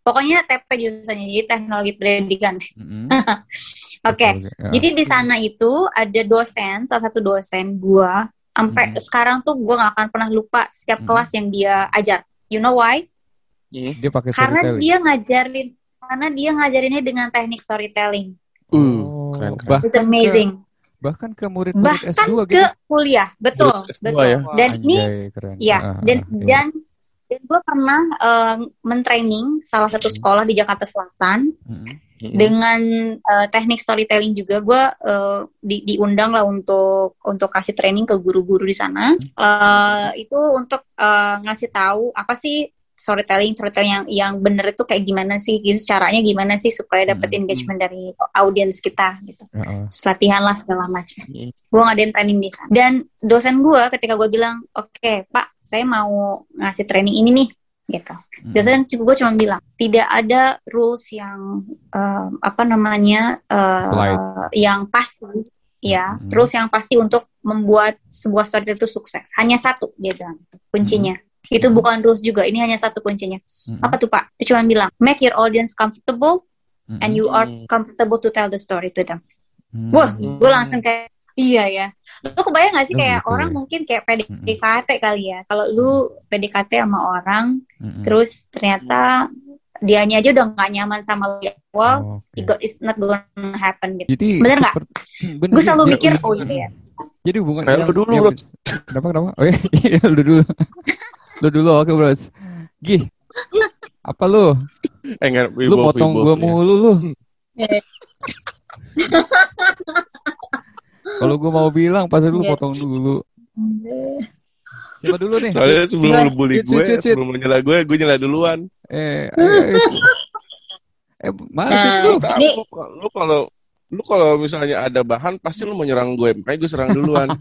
Pokoknya TP jurusannya jadi teknologi pendidikan. Mhm. Oke. Teknologi, ya. Jadi di sana itu ada dosen, salah satu dosen gua sampai Hmm. sekarang tuh gua nggak akan pernah lupa setiap Hmm. kelas yang dia ajar. You know why? Hmm. dia pakai Karena dia ngajarin karena dia ngajarinnya dengan teknik storytelling. Uh, Oh, keren, keren. It's amazing. bahkan ke murid-murid Bahkan S2 ke gitu. kuliah, betul, Murid S2 betul. ya? Dan ini Anjay, keren. ya, Ah, ah, dan ah, iya. Dan gue pernah eh, mentraining salah satu Hmm. sekolah di Jakarta Selatan Mhm. Hmm. dengan eh, teknik storytelling juga gue eh, di, diundang lah untuk untuk kasih training ke guru-guru di sana Eh, itu untuk eh, ngasih tahu apa sih storytelling storytelling yang yang bener itu kayak gimana sih gitu caranya gimana sih supaya dapat Hmm. engagement dari audiens kita gitu. Terus latihan lah segala macam Hmm. gue ngadain training di sana dan dosen gue ketika gue bilang oke pak saya mau ngasih training ini nih gitu Mhm. dosen gue cuma bilang tidak ada rules yang um, apa namanya uh, yang pasti ya Mhm. rules yang pasti untuk membuat sebuah story itu sukses. Hanya satu dia bilang kuncinya. Itu bukan rules juga. Ini hanya satu kuncinya. Mm-mm. Apa tuh Pak? Dia cuma bilang make your audience comfortable Mm-mm. and you are Hmm. comfortable to tell the story to them. Mm. Wah, Hmm. gue langsung kayak iya ya. Lu kebayang gak sih Oh, kayak gitu orang ya. mungkin kayak PDKT kali ya. Kalau lu PDKT sama orang, Mm-mm. terus ternyata dianya aja udah nggak nyaman sama lu di awal, Oh, oke. it go- it's not gonna happen gitu. Jadi Bener nggak? Gue selalu mikir, oh iya ya. Jadi hubungan Kayak lu dulu. Kenapa kenapa? Oh iya, iya, lu dulu. lu dulu oke, Bros. Gih. Apa lu? Eh enggak, we Lu both, potong both, gua ya. mulu lu. Kalau gua mau bilang pasti lu Iya. potong dulu. Siapa dulu nih? Soalnya sebelum Gua- lu bully gue, wait. sebelum lu nyela gue, gue nyela duluan. Eh, ayo, ayo. Eh, mana sih Nah, lu, lu kalau lu kalau misalnya ada bahan pasti lu mau nyerang gue, makanya gue serang duluan.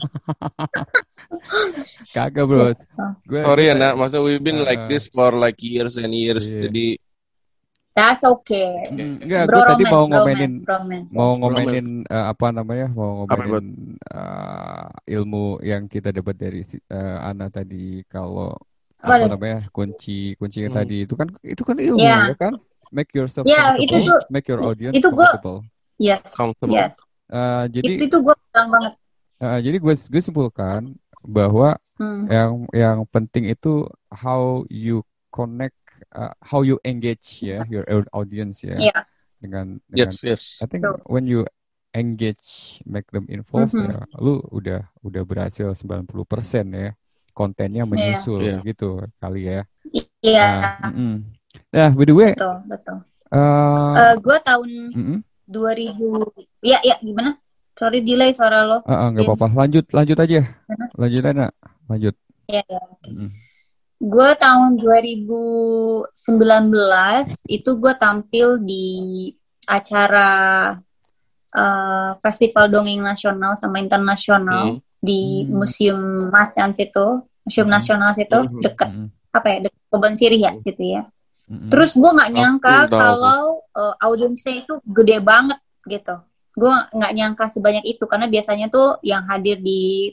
Kagak, Bros. Gue Sorry ya, nak, maksudnya we've been like Uh, this for like years and years. Iya. Jadi That's okay. Mm, Enggak, Bro gue tadi romance, mau romance, ngomenin romance. mau ngomenin eh, apa namanya mau ngomenin eh, ilmu yang kita dapat dari si- eh, Ana tadi kalau Apa tuh? namanya kunci kuncinya Hmm. tadi itu kan itu kan ilmu Iya. ya kan make yourself Iya, comfortable itu tuh- make your audience itu gua- comfortable Yes, Comfortable. yes. Eh, jadi Itu itu gue bilang banget. eh, jadi gue gue simpulkan bahwa Hmm. yang yang penting itu how you connect uh, how you engage ya your audience ya Iya. dengan dengan yes, yes. I think Betul. when you engage, make them involved, Mhm. ya, lu udah udah berhasil 90% ya. Kontennya menyusul Iya. gitu kali ya. Iya, Nah, mm-mm. Nah, by the way, betul, betul. uh, Eh gue tahun mm-mm, 2000, ya, ya, gimana? Sorry delay suara lo. uh, uh, nggak Iya. apa-apa. Lanjut, lanjut aja. Lanjut aja, lanjut. Ya, ya. Mm-mm. Gue tahun 2019 itu gue tampil di acara eh, Festival Dongeng Nasional sama Internasional Hmm. di Hmm. Museum Macan situ, Museum Hmm. Nasional situ Hmm. dekat Mm-mm, apa ya, dekat Kebon Sirih ya situ ya. mm-mm. Terus gue nggak nyangka kalau uh, audiensnya itu gede banget gitu. Gue nggak nyangka sebanyak itu karena biasanya tuh yang hadir di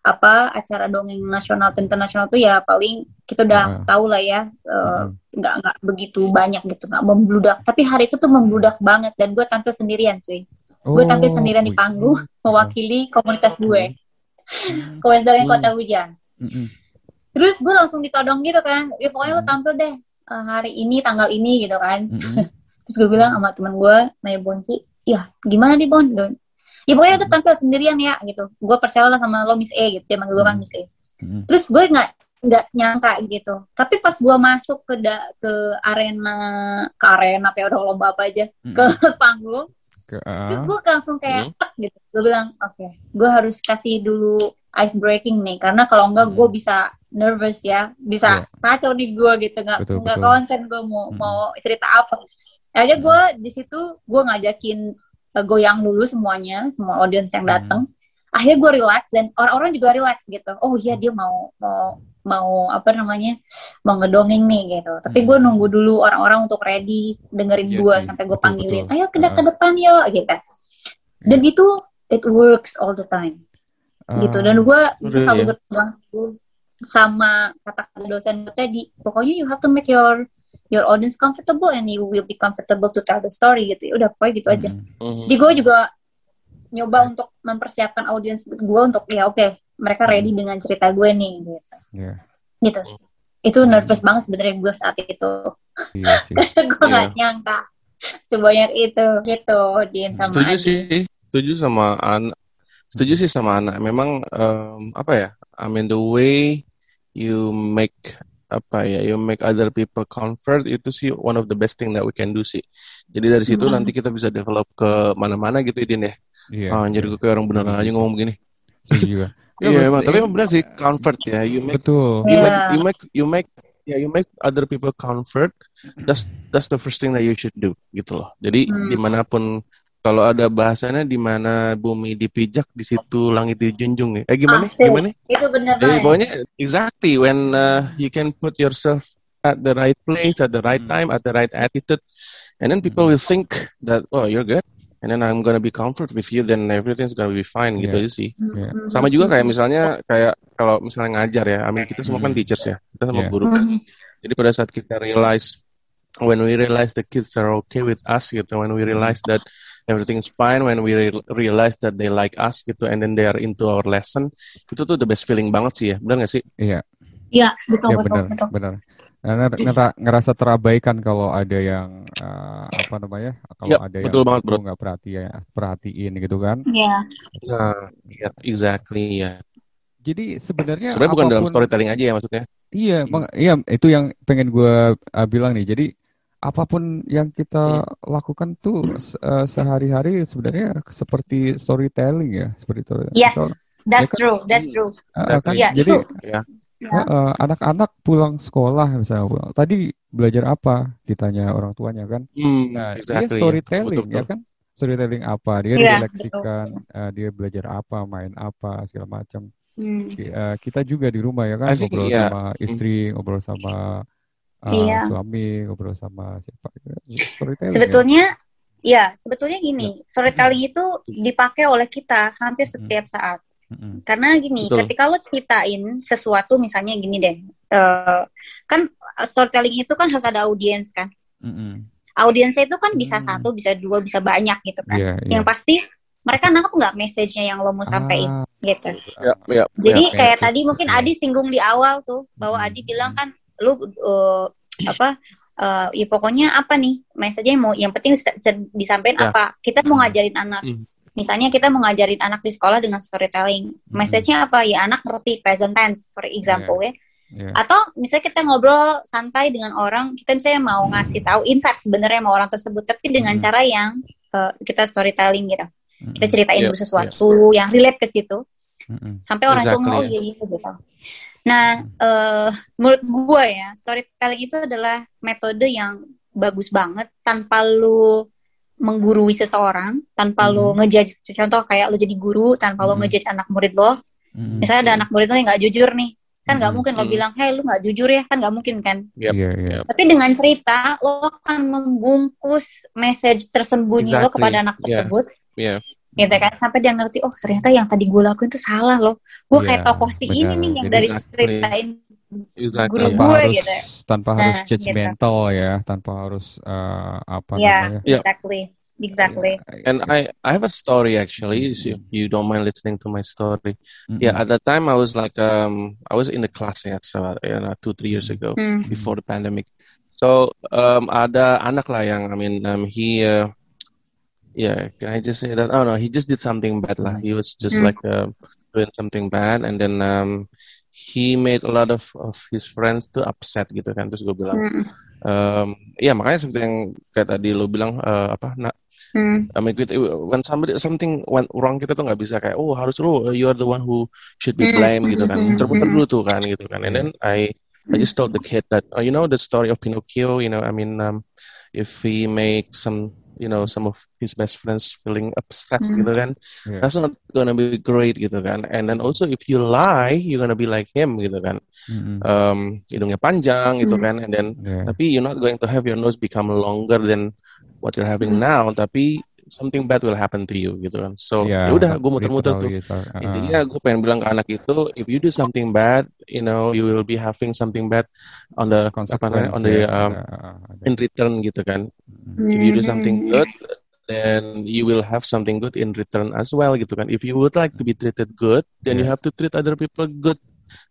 apa acara dongeng nasional atau internasional tuh ya paling kita udah Ah. tahu lah ya uh, Mm-mm. nggak nggak begitu banyak gitu nggak membludak. Tapi hari itu tuh membludak banget dan gue tampil sendirian cuy. Gue tampil Oh, sendirian di wih. panggung mewakili komunitas gue. Mm, Komunitas dongeng. Kota Hujan. Terus gue langsung ditodong gitu kan. Ya pokoknya lo Hmm. tampil deh uh, hari ini tanggal ini gitu kan. Terus gue bilang sama teman gue, Maya Bonci, ya gimana nih Bon? Ya pokoknya udah tampil sendirian ya gitu. Gue percaya lah sama lo Miss E gitu. Dia manggil gue kan Hmm. Miss E. Terus gue nggak nggak nyangka gitu. Tapi pas gue masuk ke da- ke arena ke arena kayak udah lomba apa aja ke panggung, Ke, itu ah, gue langsung kayak Hmm. gitu. Gue bilang oke, gue harus kasih dulu ice breaking nih karena kalau enggak gue Hmm. bisa nervous ya, bisa kacau nih gue gitu nggak nggak konsen gue mau Hmm. mau cerita apa. Akhirnya gue di situ gue ngajakin uh, goyang dulu semuanya, semua audiens yang Hmm. datang. Akhirnya gue relax dan orang-orang juga relax gitu. Oh iya dia mau mau mau apa namanya mau ngedongeng nih gitu. Tapi gue Hmm. nunggu dulu orang-orang untuk ready dengerin Iya gue sih, sampai gue panggilin. betul. Ayo ke, ke Ah. depan yuk gitu. Dan itu it works all the time gitu. Dan gue Really, selalu ya? teguh sama kata dosen gue tadi. Pokoknya you have to make your your audience comfortable and you will be comfortable to tell the story gitu. Ya Udah pokoknya gitu aja. Mm-mm. Mhm. Jadi gue juga nyoba untuk mempersiapkan audiens gue untuk ya oke mereka ready dengan cerita gue nih gitu. Iya, Gitu sih. Itu nervous banget sebenarnya gue saat itu. iya sih. gue nggak nyangka sebanyak itu gitu Din sama Setuju Adi. sih, setuju sama anak. Setuju sih sama anak. Memang em, apa ya? I mean the way you make apa ya, you make other people comfort itu sih one of the best thing that we can do sih. Jadi dari situ Hmm. nanti kita bisa develop ke mana-mana gitu Idin ya. Iya. Ah, jadi gue kayak orang beneran aja ngomong begini. Juga. Iya Bos, emang, tapi emang benar sih comfort ya. You make Betul. you Iya. make you make you make ya you make other people comfort. That's that's the first thing that you should do gitu loh. Jadi Hmm. di mana pun kalau ada bahasanya di mana bumi dipijak di situ langit dijunjung nih. Eh gimana? Asik. Gimana? itu bener Eh, banget pokoknya exactly when uh, you can put yourself at the right place at the right Hmm. time at the right attitude and then people will think that oh you're good and then I'm gonna be comfort with you, then everything's gonna be fine gitu Yeah. aja sih. Yeah. Mhm. Sama juga kayak misalnya kayak kalau misalnya ngajar ya, I mean kita semua kan Hmm. teachers ya, kita sama Yeah. guru. Jadi pada saat kita realize when we realize the kids are okay with us gitu, when we realize that everything's fine, when we re- realize that they like us gitu, and then they are into our lesson, itu tuh the best feeling banget sih ya, benar gak sih? Iya, Iya, betul, ya betul, benar, betul. benar. Karena ngera- ngerasa terabaikan kalau ada yang eh, apa namanya, kalau Yap, ada betul yang banget, bro. nggak perhatiin, perhatiin gitu kan. Iya. Nah, iya, exactly ya. Jadi sebenarnya Sebenarnya bukan dalam apapun- storytelling aja ya maksudnya. Iya, mak- iya itu yang pengen gue bilang nih. Jadi apa pun yang kita lakukan tuh se- eh, sehari-hari sebenarnya seperti storytelling ya, seperti itu. Yes, So, that's ya kan? true, that's true. eh, kan, Iya, jadi eh, anak-anak pulang sekolah misalnya, pulang, tadi belajar apa? Ditanya orang tuanya kan. Hmm, Nah, dia exactly ya. storytelling Betul, ya kan? Storytelling apa? Dia Iya, refleksikan, eh, dia belajar apa, main apa, segala macam. Hmm. Eh, kita juga di rumah ya kan ngobrol iya. sama istri, ngobrol sama uh, Iya. suami, ngobrol sama siapa. Storytelling ya. Sebetulnya, ya, sebetulnya gini, storytelling itu dipakai oleh kita hampir setiap saat. Mm-mm. Karena gini, Betul. ketika lo ceritain sesuatu, misalnya gini deh, eh, kan storytelling itu kan harus ada audiens kan. Mm-mm. Audiensnya itu kan bisa Hmm. satu, bisa dua, bisa banyak gitu kan. Iya, iya. Yang pasti mereka nangkep nggak message-nya yang lo mau sampaikan Ah, gitu. Ya, ya, Jadi ya. kayak ya, tadi mungkin ya. Adi singgung di awal tuh bahwa Hmm. Adi bilang kan lu uh, apa uh, ya pokoknya apa nih message-nya mau yang penting disa- disampaikan Ya. apa? Kita mau ngajarin anak. Hmm. Misalnya kita mau ngajarin anak di sekolah dengan storytelling. Hmm. Message-nya apa? Ya anak ngerti present tense for example ya. iya. Atau misalnya kita ngobrol santai dengan orang, kita misalnya mau ngasih tahu insight sebenarnya sama orang tersebut tapi dengan Hmm. cara yang uh, kita storytelling gitu. Kita Mm-mm. ceritain Iya, dulu sesuatu yang relate ke situ Mm-mm. sampai orang itu Exactly, oh ya. iya iya gitu. Nah, eh menurut gue ya, storytelling itu adalah metode yang bagus banget tanpa lu menggurui seseorang, tanpa lu Mhm. ngejudge. Contoh kayak lu jadi guru tanpa lu Mhm. ngejudge anak murid lo. Mm-mm. Misalnya ada anak murid lo yang nggak jujur nih, kan nggak Mhm. mungkin lo bilang, hey lu nggak jujur ya, kan nggak mungkin kan. Yep, Iya, iya. yep. Tapi dengan cerita lo akan membungkus message tersembunyi lo Exactly, kepada anak yeah. tersebut. Iya. gitu kan sampai dia ngerti oh ternyata yang tadi gue lakuin itu salah loh gue Iya, kayak tokoh si ini nih yang Jadi dari ceritain Exactly. Guru tanpa gue harus gitu ya. tanpa Nah, harus gitu. judgmental ya, tanpa harus eh, apa ya namanya? Yeah. exactly exactly And I, I have a story actually. If you, you don't mind listening to my story. Mm-mm. Yeah, at that time I was like, um, I was in the class ya, so, you know, two three years ago Hmm. before the pandemic. So um, ada anak lah yang, I mean, um, he, uh, yeah, can I just say that? Oh no, he just did something bad lah. He was just Hmm. like uh, doing something bad, and then um, he made a lot of of his friends tuh upset gitu kan. Terus gue bilang, Hmm. um, ya makanya seperti yang kayak tadi lo bilang uh, apa, nak Hmm. I mean, when somebody something went wrong kita tuh nggak bisa kayak oh harus lu you are the one who should be Mm, blamed gitu kan mm, muter-muter mm. dulu tuh kan gitu kan and then I I just told the kid that oh, you know the story of Pinocchio you know I mean um, if he make some you know some of his best friends feeling upset Mm. gitu kan Iya. that's not gonna be great gitu kan and then also if you lie you're gonna be like him gitu kan Mm-mm. um, hidungnya panjang gitu Mm. kan and then Iya. tapi you're not going to have your nose become longer than what you're having Hmm. now tapi something bad will happen to you gitu kan so Iya, ya udah gue muter-muter tuh uh, intinya gue pengen bilang ke anak itu if you do something bad you know you will be having something bad on the apa namanya on the um, ada- ada. in return gitu kan Mm. if you do something good then you will have something good in return as well gitu kan if you would like to be treated good then you Yeah. have to treat other people good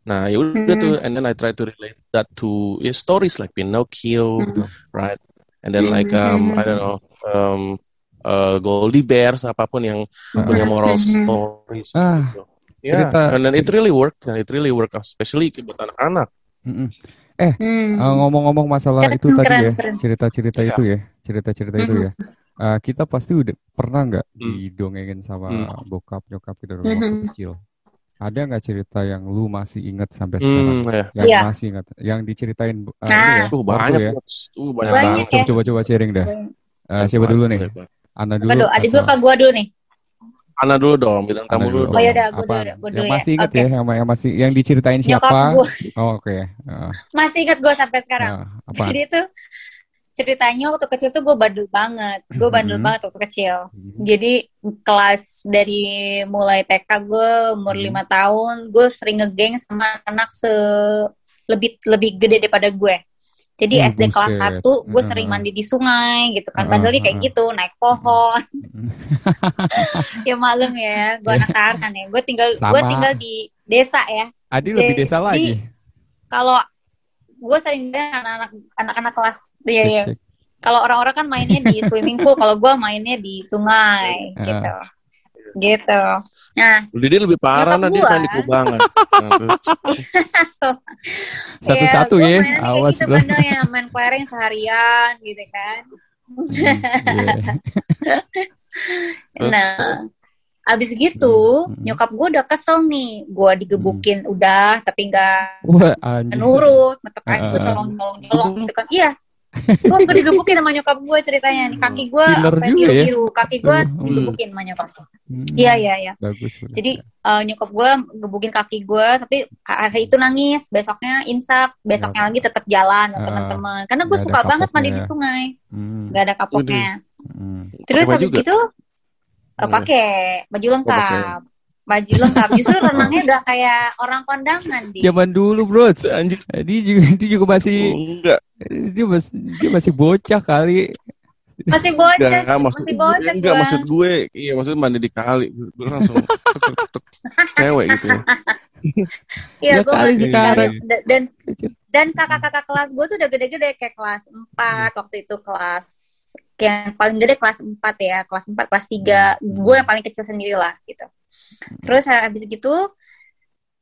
nah ya udah Hmm. tuh and then I try to relate that to yeah, stories like Pinocchio Hmm. right and then like um I don't know um uh, Goldie Bears apa pun yang punya moral Mhm. stories Ah, gitu. Yeah, cerita- and then it really worked, and it really worked, especially buat anak-anak. Mm-mm. Hmm. Uh, ngomong-ngomong masalah Keren, itu tadi keren, ya, keren. cerita-cerita Iya. itu ya, cerita-cerita itu ya. Uh, kita pasti udah pernah nggak Hmm. didongengin sama Hmm. bokap nyokap kita dari waktu Mhm. kecil? Ada nggak cerita yang lu masih ingat sampai sekarang? Hmm, ya. Yang Iya. masih ingat, yang diceritain uh, Nah. ya, Tuh ortu banyak, ya. Tuh banyak, Banyak banget. ya. Coba coba sharing dah. Uh, siapa dulu nih? Ana dulu. Aduh, adik gue atau- apa gue dulu nih? Ana dulu dong, bidang Ana tamu dulu dulu. Oh dong. ya udah, gue dulu, gue dulu yang ya. masih ingat Oke. ya, yang, yang masih yang diceritain siapa? gue Oh, oke. Uh, masih ingat gue sampai sekarang. uh, apa? Jadi itu ceritanya waktu kecil tuh gue bandel banget. Gue bandel Mhm. banget waktu kecil. Hmm. Jadi kelas dari mulai TK gue umur Hmm. lima tahun, gue sering ngegeng sama anak se lebih lebih gede daripada gue. Jadi Uh, SD kelas buset. 1 gue sering mandi di sungai gitu kan. Dia kayak gitu, naik pohon. Hmm. ya maklum ya, gue anak Tarsan ya. Gue tinggal gue tinggal di desa ya. Adi lebih desa lagi. Kalau gue sering dengan anak-anak anak-anak kelas iya iya. Kalau orang-orang kan mainnya di swimming pool, kalau gue mainnya di sungai Heeh. gitu. Gitu. Nah, Didin lebih parah nah dia kan di kubangan. Nah. Satu-satu gua ya, awas gitu bro. bandel ya, main kelereng seharian gitu kan. Hmm, iya. Nah, abis gitu Hmm. nyokap gue udah kesel nih, gue digebukin udah tapi nggak Wah, anjir. nurut, tetep aja gue tolong tolong tolong gitu kan. Iya, gue gue digebukin sama nyokap gue ceritanya nih kaki gue ya. biru biru, kaki gue Hmm. digebukin sama nyokap. Hmm, Iya iya iya. Bagus. bagus. Jadi eh, nyokap gue gebukin kaki gue, tapi hari itu nangis, besoknya insap, besoknya lagi tetap jalan sama Ah, teman-teman. Karena gue suka banget mandi di sungai, Hmm, nggak ada kapoknya. hmm. Terus habis gitu eh, Hmm. pakai baju lengkap, baju lengkap. Justru renangnya udah kayak orang kondangan di. Zaman dulu, bro. Anjir, Dia juga, dia juga masih enggak. dia masih dia masih bocah kali. Masih bocah, Enggak, maksud masih bocah enggak gue. maksud gue. Iya, maksudnya mandi di kali. Gue langsung cewek gitu ya. Iya, Ya gue kali masih sekarang. dan dan dan kakak-kakak kelas gue tuh udah gede-gede kayak kelas 4 waktu itu kelas yang paling gede kelas 4 ya kelas 4 kelas 3 Hmm. gue yang paling kecil sendiri lah gitu. Terus habis gitu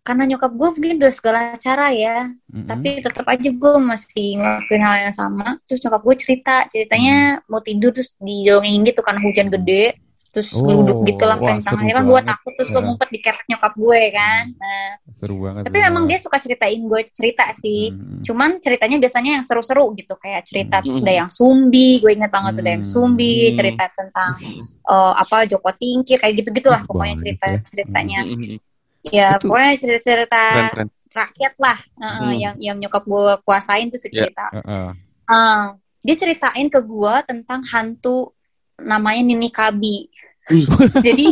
karena nyokap gue mungkin udah segala cara ya Mm-mm. tapi tetap aja gue masih ngelakuin hal yang sama. Terus nyokap gue cerita ceritanya mau tidur terus didongengin gitu karena hujan gede terus Oh, duduk gitulah wah, kencang kan gue banget. takut terus gue Ya. ngumpet di ketek nyokap gue kan nah, seru banget. tapi seru memang dia suka ceritain gue cerita sih Hmm. cuman ceritanya biasanya yang seru-seru gitu kayak cerita Hmm. ada yang sumbi gue inget banget tuh ada yang Hmm. sumbi Hmm. cerita tentang eh, apa Joko Tingkir kayak gitu gitulah Wah, pokoknya cerita ya. ceritanya Mm-mm. ya Itu- pokoknya cerita-cerita Keren, keren. rakyat lah eh, Hmm. yang yang nyokap gue kuasain tuh Ya. cerita Heeh. Ah, dia ceritain ke gue tentang hantu namanya Nini Kabi jadi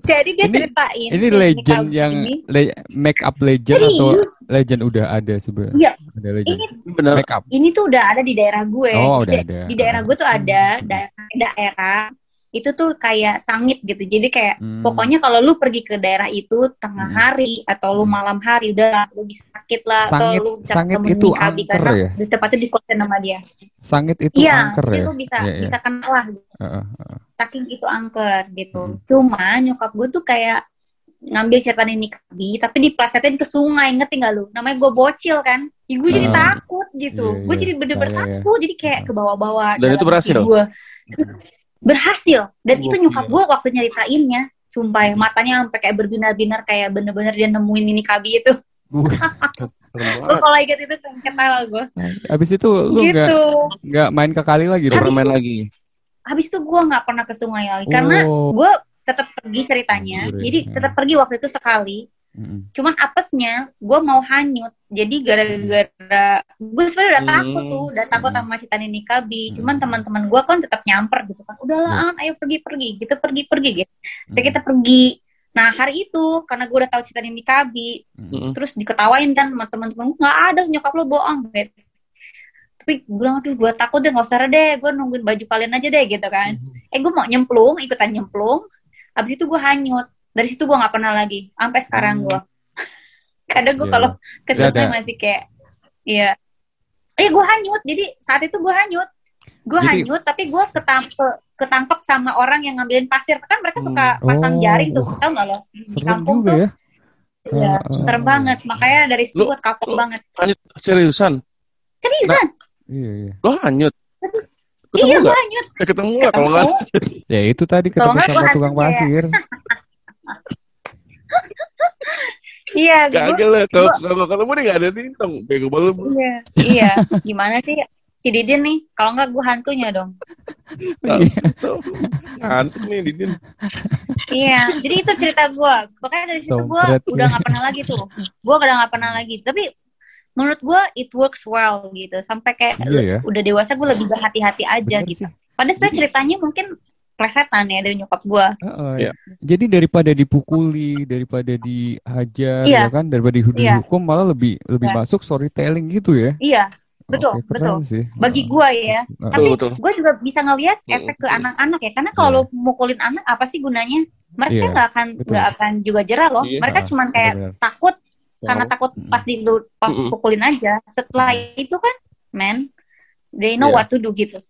jadi dia ini- ceritain ini Nini legend Kabi yang ini. le- make up legend atau Serius? legend udah ada sebenarnya? Iya. Ada legend. Ini benar. Make up. ini tuh udah ada di daerah gue. Oh, Di udah da- ada. Di daerah gue tuh ada da- daerah itu tuh kayak sangit gitu. Jadi kayak Hmm. pokoknya kalau lu pergi ke daerah itu tengah Hmm. hari atau lu malam hari udah lu bisa sakit lah Sangit- atau lu bisa sangit ketemu itu Kabi angker karena ya? di tempatnya di konten sama dia. Sangit itu Iya, angker ya. itu bisa Iya, iya. bisa kena lah Heeh. saking itu angker gitu. Hmm. Cuma nyokap gue tuh kayak ngambil cerita Nini Kabi tapi diplesetin ke sungai ngerti gak lu? Namanya gue bocil kan. Ya, gue jadi Ah. takut gitu. Iya, gue iya. jadi bener-bener Iya, iya. takut. Jadi kayak ke bawah-bawah. Dan itu berhasil? Gue. Terus berhasil. Dan itu Gokil. nyokap gue waktu nyeritainnya. Sumpah ya, matanya sampai kayak berbinar-binar kayak bener-bener dia nemuin Nini Kabi itu. Gue kalau inget itu ketawa gue. Habis itu lu nggak Gitu. nggak main ke kali lagi pernah main lagi. Habis itu gue nggak pernah ke sungai lagi. Karena Oh. gue tetap pergi ceritanya. Ya. Jadi Hmm. tetap pergi waktu itu sekali. Mm-mm. cuman apesnya gue mau hanyut. Jadi gara-gara gue sebenarnya udah Hmm. takut tuh udah takut Hmm. sama si Nini Kabi Hmm. cuman teman-teman gue kan tetap nyamper gitu kan. Udahlah An, ayo pergi-pergi gitu pergi-pergi gitu. So Hmm. kita pergi. Nah hari itu karena gue udah tahu si Nini Kabi Mm-mm. terus diketawain kan sama teman-teman gue nggak ada nyokap lo bohong gitu. Tapi gue bilang aduh gue takut deh nggak usah deh. Gue nungguin baju kalian aja deh gitu kan. Eh gue mau nyemplung ikutan nyemplung. Abis itu gue hanyut dari situ gue nggak pernah lagi sampai sekarang Hmm. gue kadang gue Iya. kalau ke Iya, sungai ada. masih kayak iya eh gue hanyut jadi saat itu gue hanyut gue Jadi- hanyut tapi gue ketangkep ketangkep sama orang yang ngambilin pasir kan mereka suka Hmm. pasang Oh, jaring tuh uh. tau gak lo di Serem kampung juga tuh ya. Iya, Ah, ah, serem ah. banget makanya dari situ gue kapok lu- banget Hanyut seriusan. seriusan Iya, iya. Lo hanyut. iya Ketemu gue gak? hanyut Eh, ketemu gak kalau nggak? Ketemu. Ya itu tadi ketemu sama gua tukang ya. pasir. iya gue Kagak lah. Kalau kalau ketemu dia gak ada sintong. Bego banget. lu. iya iya gimana sih si Didin nih kalau nggak gue hantunya dong Iya. Ngantuk nih Didin. Iya, jadi itu cerita gue. Makanya dari situ gue udah nggak pernah lagi tuh. Gue udah nggak pernah lagi. Tapi menurut gue it works well gitu sampai kayak Iya ya. udah dewasa gue lebih berhati-hati aja Bener gitu sih. padahal sebenarnya ceritanya mungkin plesetan ya dari nyokap gue Heeh. Iya. Jadi daripada dipukuli, daripada dihajar, Iya. ya kan, daripada Iya. dihukum malah lebih lebih Iya. masuk storytelling gitu ya. iya Betul, Oke, keren betul. sih. bagi gue ya Heeh. tapi Betul, betul. gue juga bisa ngelihat efek ke betul. anak-anak ya karena kalau lo mukulin anak apa sih gunanya mereka Iya, nggak akan betul. nggak akan juga jerah loh Iya. mereka cuman kayak benar-benar. takut karena takut pas di pas pukulin aja setelah itu kan man they know Iya. what to do gitu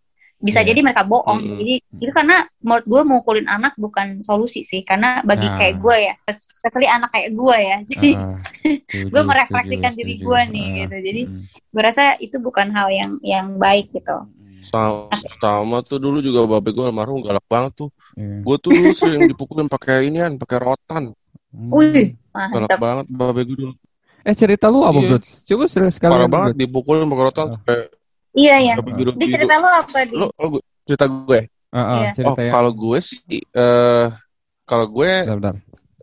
bisa Iya. jadi mereka bohong Mm-mm. jadi itu karena menurut gue mukulin anak bukan solusi sih karena bagi Nah. kayak gue ya especially anak kayak gue ya jadi Heeh. Setuju, gue merefleksikan diri gue nih Heeh. gitu jadi Mm. gue rasa itu bukan hal yang yang baik gitu Sama, sama tuh dulu juga babe gue almarhum galak banget tuh. Iya. Gue tuh dulu sering dipukulin pakai inian, pakai rotan. Hmm. wih Galak mantap banget babe gue dulu. Eh cerita lu apa. Bro? Coba serius sekali. Parah banget dipukulin pakai rotan Ah. sampai iya iya sampai di cerita lo apa di Lo oh, gue- cerita gue. Iya. Oh, cerita yang kalau gue sih eh kalau gue bentar, bentar.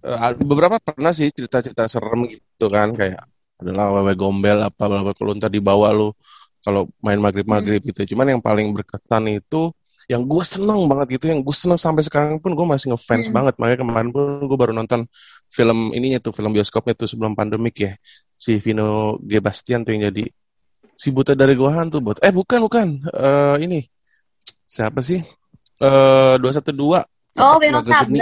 ada beberapa pernah sih cerita-cerita serem gitu kan kayak adalah wewe gombel apa berapa kalau ntar dibawa lu kalau main maghrib maghrib gitu cuman yang paling berkesan itu yang gue seneng banget gitu yang gue seneng sampai sekarang pun gue masih ngefans Hmm. banget makanya kemarin pun gue baru nonton film ininya tuh film bioskopnya tuh sebelum pandemik ya si Vino G Bastian tuh yang jadi si buta dari gua hantu buat eh bukan bukan Eh ini siapa sih eh dua satu dua Oh, Wiro Sableng.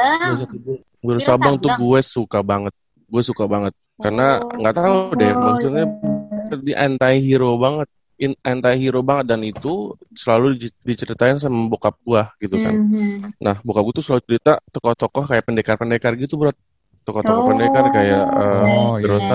Wiro Sableng tuh gue suka banget gue suka banget karena nggak tahu deh Oh, maksudnya iya. di anti hero banget in anti hero banget dan itu selalu di- diceritain sama bokap gua gitu kan Mhm. nah bokap gua tuh selalu cerita tokoh-tokoh kayak pendekar-pendekar gitu bro tokoh-tokoh Oh. pendekar kayak eh, Oh, Wiro iya.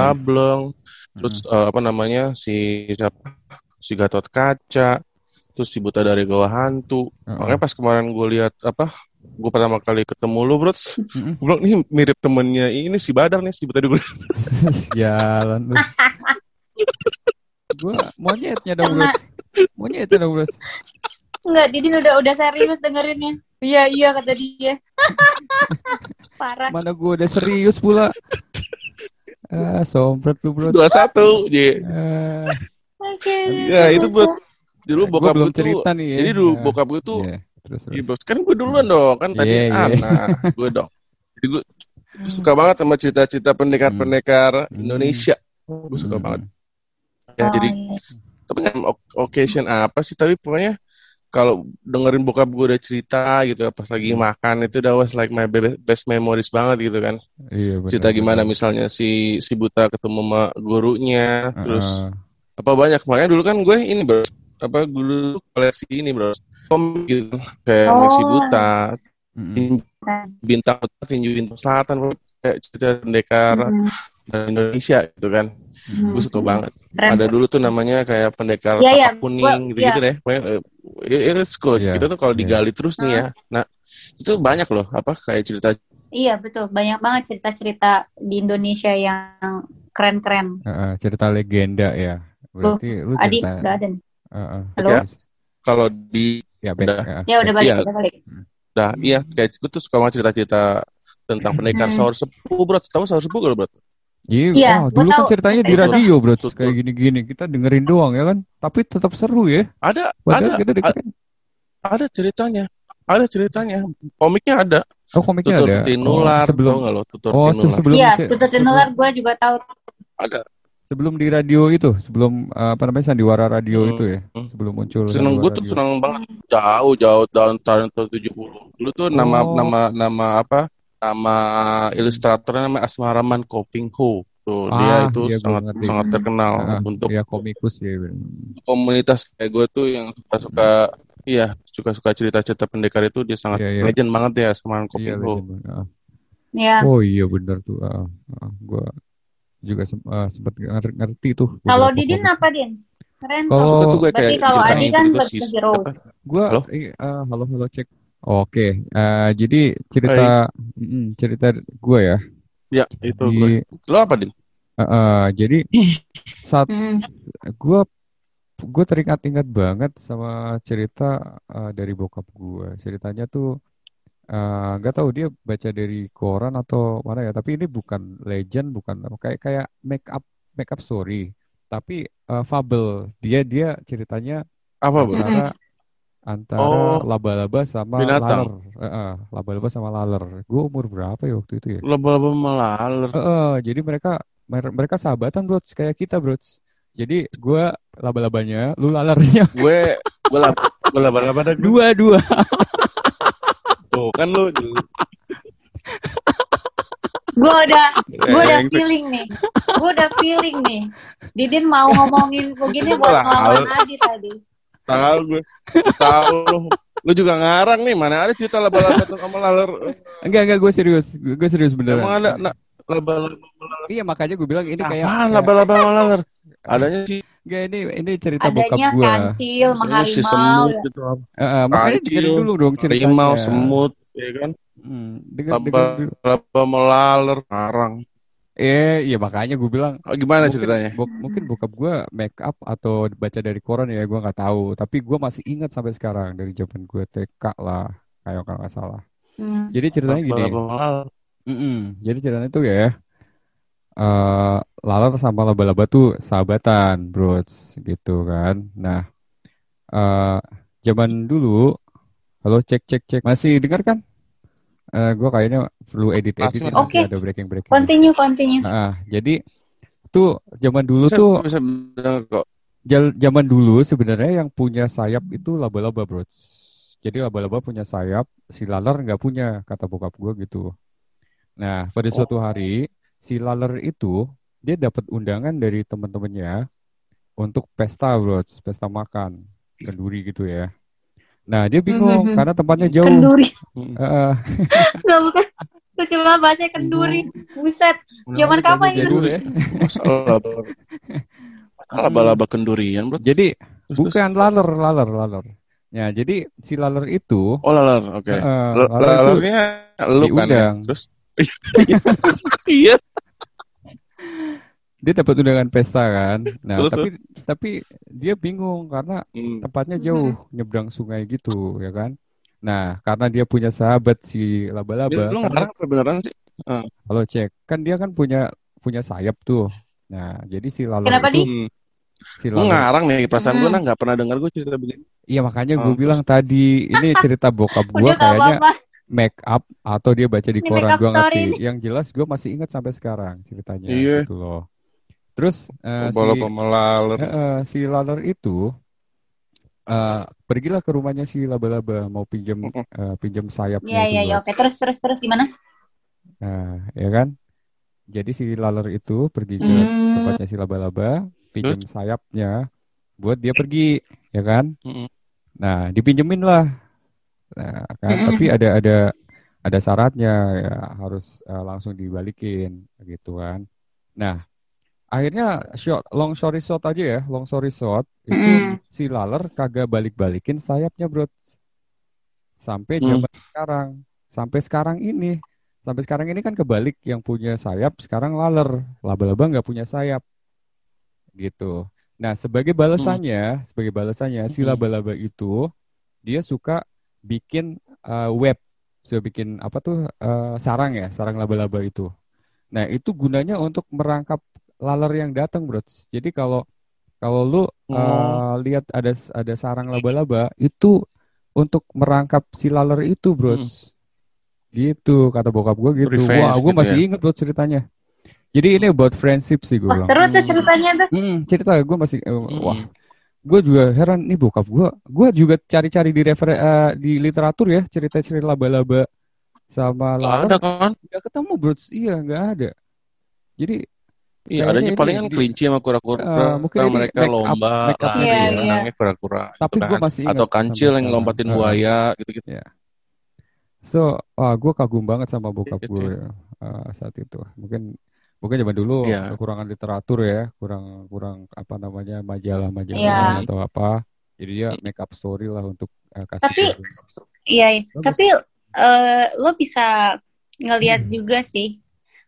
Sableng Hmm. terus eh, apa namanya si siapa si Gatot Kaca terus si Buta dari Goa Hantu makanya pas kemarin gue lihat apa gue pertama kali ketemu lu bro gue bilang nih mirip temennya ini si Badar nih si Buta dari Goa Sialan lu. Gua monyetnya dong, Bro. Monyetnya dong, Bro. Enggak, Didin udah udah serius dengerinnya. Iya, iya kata dia. Parah. Mana gua udah serius pula. Ah, sompret lu, Bro. dua satu jadi Ah, Oke. Ya, itu buat- dulu gua bokap belum gue tuh cerita nih ya. jadi dulu bokap gue tuh iya. Terus, terus. Iya, bos. kan gue duluan dong kan tadi Iya, iya. anak gue dong jadi gue gue suka banget sama cerita-cerita pendekar-pendekar Hmm. Indonesia gue suka Hmm. banget ya Oh, jadi iya. tapi kan occasion apa sih tapi pokoknya kalau dengerin bokap gue udah cerita gitu pas lagi Hmm. makan itu that was like my be- best memories banget gitu kan Iya, benar, cerita gimana misalnya si si buta ketemu sama gurunya terus Ah, apa banyak makanya dulu kan gue ini bro apa dulu koleksi ini bro komik gitu kayak Oh. Maxi Buta. Tinju bintang tinju bintang selatan kayak cerita pendekar Mhm. Dari Indonesia gitu kan Mhm. gue suka banget Keren. ada dulu tuh namanya kayak pendekar iya. Tapak kuning Gua- gitu gitu deh Pokoknya, eh, it's good Iya, kita tuh kalau iya. digali terus nih ya nah itu banyak loh apa kayak cerita Iya, betul. Banyak banget cerita-cerita di Indonesia yang keren-keren. Ah, ah, cerita legenda ya. Berarti lu Adi, cerita. udah ada. Halo? Ya. kalau di Ya, Ben. Udah. Ah, Ya, udah balik, Iya. udah balik. dah iya kayak gue tuh suka banget cerita-cerita tentang pendekar Hmm. sahur sepuh bro tahu sahur sepuh gak bro Iya, Iya, wah, gua dulu kan ceritanya di radio, bro, Tutup. kayak gini-gini. Kita dengerin doang ya kan, tapi tetap seru ya. ada Padahal ada kita dengerin. ada ceritanya ada ceritanya komiknya ada Oh, komiknya tutur ada. tinular Oh, sebelum nggak lo tutur Oh, tinular sebelum Iya, Tutur Tinular gue juga tahu. ada sebelum di radio itu, sebelum uh, apa namanya sandiwara radio Hmm. itu ya, Hmm. sebelum muncul. seneng gue tuh seneng banget jauh jauh tahun tahun tahun 70 dulu tuh nama Oh. nama nama apa nama ilustratornya nama Asmaraman Kopingho tuh dia Ah, itu iya, sangat ngerti. sangat terkenal Ah, untuk ya komikus ya. komunitas kayak gue tuh yang suka suka iya suka suka cerita cerita pendekar itu dia sangat Iya, iya. legend banget ya Asmaraman Iya, Kopingho legend banget. Ah. Ya. Oh iya benar tuh. Ah, ah, gua juga sem- ah, sempat nger- ngerti tuh. Kalau Didin komik. apa, Din? Keren Kalau- tuh. gue Berarti kayak kalau Adi gitu kan gitu ke hero. Gua Halo? eh, ah, halo halo cek. Oke, eh, jadi cerita mm, cerita gue ya ya itu di gue lo apa din eh, eh, jadi saat Hmm. gue gue teringat-ingat banget sama cerita eh, dari bokap gue. Ceritanya tuh eh, nggak tahu dia baca dari koran atau mana ya. Tapi ini bukan legend, bukan kayak kayak make up make up story. tapi eh, fabel. Dia dia ceritanya Apa, antara antara Oh, laba-laba sama binatang. laler. Laba-laba sama laler. Gue umur berapa ya waktu itu ya? Laba-laba melaler. Eh, eh, jadi mereka mer- mereka sahabatan bro, kayak kita bro. Jadi gue laba-labanya, lu lalernya. Gue gue laba gue laba-laba gue. Dua-dua. Tuh, kan lu Gue udah, gue udah feeling nih. Gue udah feeling nih. Didin mau ngomongin begini buat ngelawan Adi tadi. Tahu gue. Gue tahu lu. Lu juga ngarang nih, mana ada cerita laba-laba tuh sama laler. Enggak enggak gue serius, gue serius beneran. Emang ada nah, laba-laba. Iya makanya gue bilang ini kayak, Apaan laba-laba melaler? Adanya sih enggak ini ini cerita bokap Adanya gue. kancil, Maksudnya si harimau. semut ya. gitu. Eh, eh, makanya Kancil, dengerin dulu dong ceritanya. Harimau, semut, ya kan? Hmm, denger, denger dulu. Laba-laba melaler, ngarang. Eh, iya makanya gue bilang Oh, gimana mungkin ceritanya? bok- mungkin bokap gue make up atau baca dari koran ya gue nggak tahu. Tapi gue masih ingat sampai sekarang dari zaman gue TK lah, kayak kalau nggak salah. Hmm. Jadi ceritanya gini. Melaler. Mm-mm. Jadi ceritanya tuh ya, eh laler sama laba-laba tuh sahabatan, bros, gitu kan. Nah, eh zaman dulu, halo cek cek cek, masih dengar kan? Eh gue kayaknya perlu edit edit Masih. Oke. ada breaking breaking. Continue, continue. Nah, jadi tuh zaman dulu Bisa, tuh, bisa kok. zaman dulu sebenarnya yang punya sayap itu laba-laba, bros. Jadi laba-laba punya sayap, si laler nggak punya, kata bokap gue gitu. Nah, pada suatu hari si laler itu dia dapat undangan dari teman-temannya untuk pesta, bro, pesta makan kenduri gitu ya. Nah, dia bingung Mhm. karena tempatnya jauh. Kenduri. Heeh. Gak bukan. Gue cuma bahasa kenduri. Buset. Zaman kapan itu? Jadul ya. Masalah laba-laba. Kendurian, bro. Jadi Terus, bukan laler, laler, laler. Ya, jadi si laler itu Oh, laler, oke. laler itu Lalernya lu kan ya? Terus? Iya. Dia dapat undangan pesta kan. Nah, Terus, tapi tapi dia bingung karena Hmm. tempatnya jauh, nyebrang sungai gitu, ya kan. Nah, karena dia punya sahabat si laba-laba, Lu ngarang apa beneran sih? kalau cek, kan dia kan punya punya sayap tuh. Nah, jadi si laler Kenapa, itu, Di? Hmm. si Lu ngarang nih, perasaan gue Hmm. nah nggak pernah dengar gue cerita begini. iya makanya gue Oh, bilang tadi ini cerita bokap gue gak kayaknya make up atau dia baca di Ini koran gue ngerti. Yang jelas gue masih ingat sampai sekarang ceritanya Iya. gitu loh. Terus eh, si eh, eh, si laler itu eh, pergilah ke rumahnya si laba-laba mau pinjam eh, pinjam sayapnya Iya, itu iya, iya. bro. Oke, terus, terus, terus gimana? Nah, ya kan? Jadi si laler itu pergi ke Hmm. tempatnya si laba-laba, pinjam sayapnya buat dia pergi, ya kan? Mm-mm. Nah, dipinjemin lah. Nah, kan? Mm-mm. Tapi ada ada ada syaratnya ya harus eh, langsung dibalikin gitu kan. Nah, akhirnya short, long story short aja ya, long story short itu si laler kagak balik-balikin sayapnya, bro. Sampai Hmm. zaman sekarang, sampai sekarang ini, sampai sekarang ini kan kebalik yang punya sayap sekarang laler, laba-laba nggak punya sayap, gitu. Nah, sebagai balasannya, sebagai balasannya si laba-laba itu dia suka bikin uh, web, suka bikin apa tuh uh, sarang ya, sarang laba-laba itu. Nah, itu gunanya untuk merangkap laler yang datang, bro. Jadi kalau kalau lu uh, lihat ada ada sarang laba-laba itu untuk merangkap si laler itu, bro. Hmm. Gitu kata bokap gue gitu. Revenge Wah, gue gitu masih ya. inget bro ceritanya. Jadi ini about friendship sih gue Wah, bilang. seru tuh Hmm. ceritanya tuh. Hmm, cerita gue masih eh, Mm-mm. wah gue juga heran nih bokap gue gue juga cari-cari di refer eh, di literatur ya cerita-cerita laba-laba sama laler ada kan? nggak ketemu bro iya nggak ada jadi Iya, adanya ini paling kan di- kelinci sama kura-kura. Eh, mungkin ini mereka make up- lomba make up lari, Iya, iya. menangnya kura-kura. gitu Tapi gua kan. masih ingat Atau kancil yang ngelombatin Eh. buaya gitu-gitu. so wah gue kagum banget sama bokap Gitu gue eh, saat itu mungkin mungkin zaman dulu Iya. kekurangan literatur ya kurang kurang apa namanya majalah-majalah Iya. atau apa jadi dia make up story lah untuk eh, kasih Tapi- Iya, iya. Tapi eh, lo bisa ngelihat Hmm. juga sih.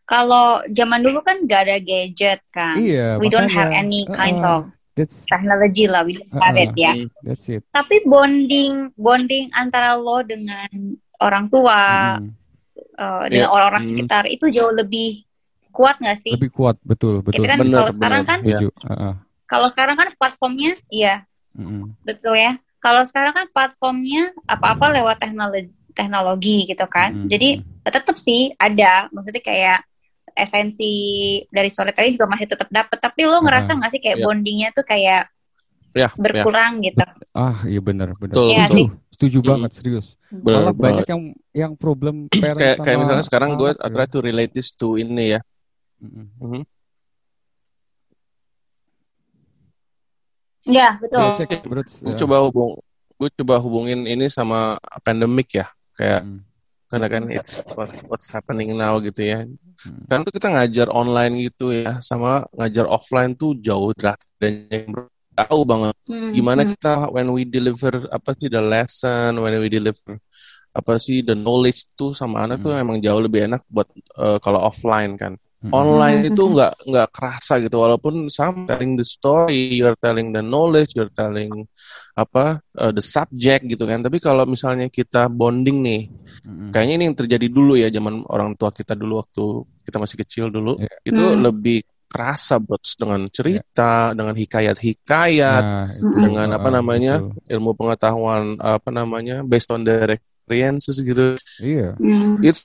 Kalau zaman dulu kan gak ada gadget kan. iya We don't have any Eh, kinds eh, of that's technology lah, we don't have Uh-uh. it ya. Hmm. that's it Tapi bonding bonding antara lo dengan orang tua, Mm, eh, dengan orang-orang Hmm. sekitar itu jauh lebih kuat gak sih? lebih kuat betul betul Gitu kan Bener, kalau sekarang kan. Setuju. Uh-uh. kalau sekarang kan platformnya, iya betul ya. Kalau sekarang kan platformnya apa-apa lewat teknologi teknologi gitu kan. Mm-mm. Jadi tetap sih ada, maksudnya kayak esensi dari storytelling juga masih tetap dapet. Tapi lo ngerasa nggak sih kayak Iya. bondingnya tuh kayak Ya, ya. berkurang gitu? ah iya benar benar Betul, Iya setuju sih. setuju Mm. banget serius Benar malah banyak banget. yang yang problem parents Kayak sama kayak misalnya sekarang gue ya. try to relate this to ini ya. Mhm. Iya Coba betul. cek bro Gue coba hubung, gue coba hubungin ini sama pandemic ya. Kayak Mm. Karena kan it's what, what's happening now gitu ya. Hmm. Kan tuh kita ngajar online gitu ya, sama ngajar offline tuh jauh drastis jauh banget. Hmm, Gimana hmm. kita when we deliver apa sih the lesson, when we deliver apa sih the knowledge tuh sama anak tuh Hmm. emang jauh lebih enak buat eh, kalau offline kan. Online itu nggak nggak kerasa gitu, walaupun some telling the story, you're telling the knowledge, you're telling apa eh, the subject gitu kan. Tapi kalau misalnya kita bonding nih, Mm-mm. kayaknya ini yang terjadi dulu ya zaman orang tua kita dulu waktu kita masih kecil dulu, Iya. itu Hmm. lebih kerasa bro dengan cerita, dengan hikayat-hikayat, Nah, itu, dengan apa ah, namanya betul. ilmu pengetahuan apa namanya based on their experiences gitu. iya Hmm. It's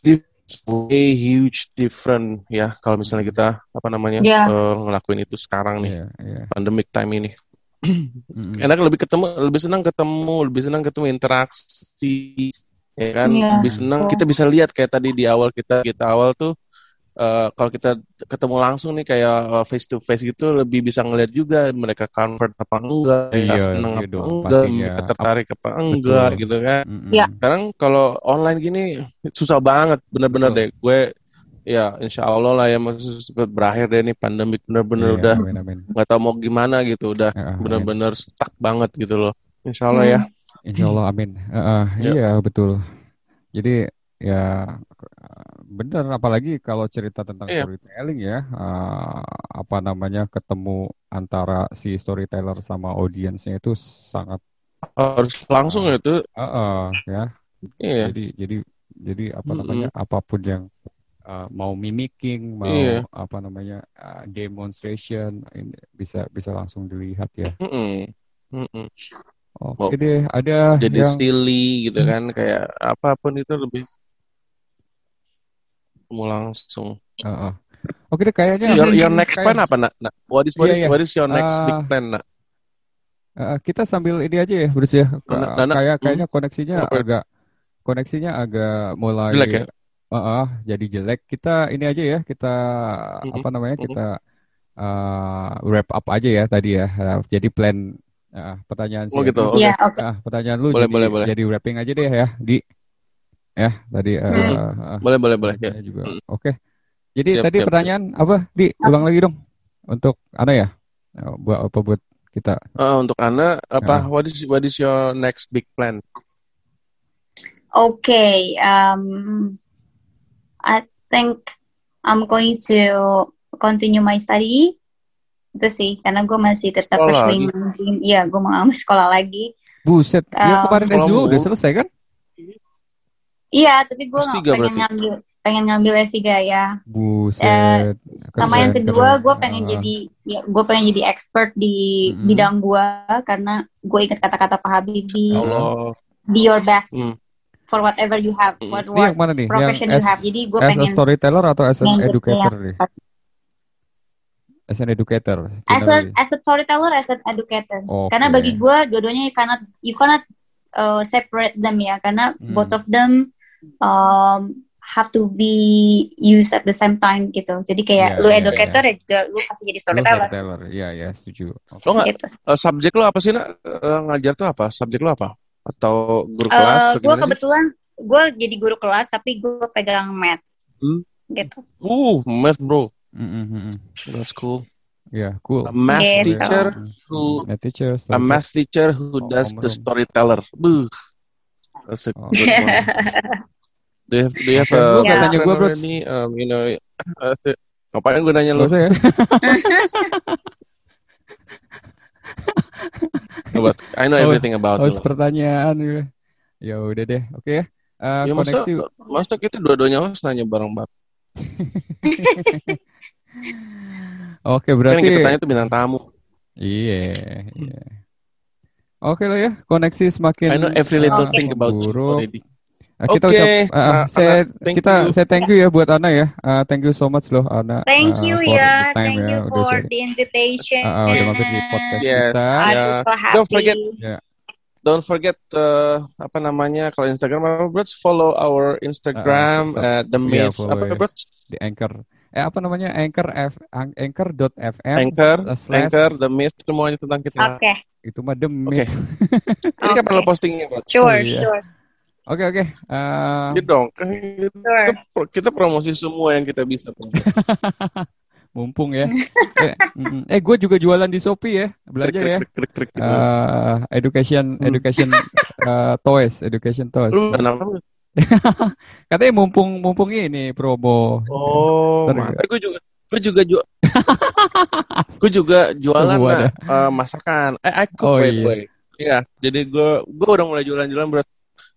way huge different ya kalau misalnya kita apa namanya Iya. eh, ngelakuin itu sekarang nih iya iya pandemic time ini. Mm-mm. Enak lebih ketemu, lebih senang ketemu, lebih senang ketemu interaksi, ya kan? Iya. Lebih senang kita bisa lihat kayak tadi di awal kita kita awal tuh eh, kalau kita ketemu langsung nih kayak face to face gitu lebih bisa ngeliat juga mereka convert apa enggak, mereka Iya, senang iya apa dong, enggak, pastinya. mereka tertarik apa enggak Betul. gitu kan. Mm-mm. Iya. Sekarang kalau online gini susah banget, bener-bener Betul. deh. Gue ya insya Allah lah ya maksudnya cepet berakhir deh nih pandemik bener-bener Iya, udah amin amin nggak tahu mau gimana gitu, udah Ah, amin. bener-bener stuck banget gitu loh. Insya Allah ya. Insya Allah amin. Eh, eh, Ya. Iya betul. Jadi ya benar apalagi kalau cerita tentang Iya. storytelling ya eh, apa namanya ketemu antara si storyteller sama audiensnya itu sangat Harus langsung ya tuh. eh, eh, ya. Iya. Jadi jadi jadi apa namanya apa pun yang eh, mau mimicking mau Iya. apa namanya eh, demonstration ini bisa bisa langsung dilihat ya. Mm-mm. Mm-mm. Oke deh ada Jadi yang silly gitu kan, kayak apa pun itu lebih mau langsung. eh, eh. Oke deh kayaknya Your, your next kayak- plan apa nak? Nak? What is what Iya, is, iya. what is your next big Ah, plan nak? Eh, kita sambil ini aja ya, Bruce ya. Ka- Nana- Nana, kayak hmm. kayaknya koneksinya Apa? agak koneksinya agak mulai Jelek ya? Eh, eh, jadi jelek. Kita ini aja ya, kita Mhm, apa namanya? mhm. Kita eh, wrap up aja ya tadi ya. Eh, jadi plan eh, pertanyaan Oh gitu. Iya, oke. Ah, pertanyaan lu Boleh, jadi boleh, boleh. jadi wrapping aja deh ya, di ya tadi eh, Mhm. eh, Boleh, boleh, boleh. Ya. juga. Mm. Oke. Jadi Siap, tadi siap, pertanyaan apa? Di ulang lagi dong. Untuk Ana ya? Eh, Buat apa buat kita? Ah, untuk Ana, apa? Ah. What is what is your next big plan? Okay, um, I think I'm going to continue my study. Itu sih, karena gue masih tetap Sekolah pursuing, iya gue mau sekolah lagi. Buset, ya Um, kemarin S2 Kalau udah selesai kan? Iya, tapi gue S3 nggak pengen berarti? ngambil pengen ngambil S3 ya. Buset. Sama yang kedua, gue pengen Ah. jadi, ya, gue pengen jadi expert di Mm-mm. bidang gue karena gue ingat kata-kata Pak Habibie, Ya Allah. be your best Hmm. for whatever you have, what what yang mana nih? Yang profession you as, have. Jadi gue as a pengen storyteller atau as an pengen educator yang- nih? As an educator. as a as a storyteller as an educator Oke. karena bagi gue dua-duanya you cannot you cannot uh, separate them ya karena Hmm. both of them um, have to be used at the same time gitu jadi kayak Iya, lu iya, educator ya juga lu pasti jadi Lu storyteller storyteller. Iya, iya, setuju. Oke. Lo nggak gitu eh, subjek lo apa sih nak? Eh, ngajar tuh apa? Subjek lo apa? Atau guru kelas uh, gue kebetulan gue jadi guru kelas tapi gue pegang math Hmm. gitu Uh, math bro. Mm, mm, mm, mm. That's cool. Iya, cool. A math Gitu. teacher who Math teacher, a math teacher who Oh, does the storyteller. Buh. That's a Oh. good one. Do you have, do you have a nggak Ya. tanya gue, bro. nih, um, you know, uh, ngapain gue nanya Gak lu? usah ya. About, I know Oh, everything about Oh, pertanyaan. ya. Ya udah deh. Oke ya. Eh, Ya masa, koneksi. masa kita dua-duanya harus nanya bareng bareng. Oke, Kan yang berarti kita tanya tuh bintang tamu. Iya, iya. Oke lah ya, koneksi semakin I know every little Oke. thing about you buruk. already. Ah, kita Oke, ucap, ah, ah, saya thank kita you. saya thank you ya buat Ana ya. Ah, thank you so much loh Ana. Thank ah, you ya, the time thank ya, you udah for sharing. the invitation. Ah, ah, udah mampir di podcast Yes. kita. Ya. so happy. Don't forget. Ya. Don't forget uh, apa namanya kalau Instagram apa bro? Follow our Instagram Ah, ah, uh, the Iya, myth follow apa ya. bro? di Anchor. Eh apa namanya? Anchor F ang- anchor.fm Anchor, uh, slash Anchor, the myth semuanya tentang kita. Oke, itu mah demi. Oke. Ini kapan lo postingnya bro? sure, Iya. sure, Oke oke. Ah, Gitu dong. Kita, sure. kita promosi semua yang kita bisa. Mumpung ya. eh, eh gue juga jualan di Shopee ya. Belajar ya. Krik, krik, krik, krik. Eh, education Hmm. education eh, toys, education toys. Lu? Katanya mumpung mumpung ini promo. Oh, gue juga gue juga jual gue juga jualan Oh, nah, eh, masakan. Eh, I cook Oh, iya. Iya, jadi gue gue udah mulai jualan-jualan bro.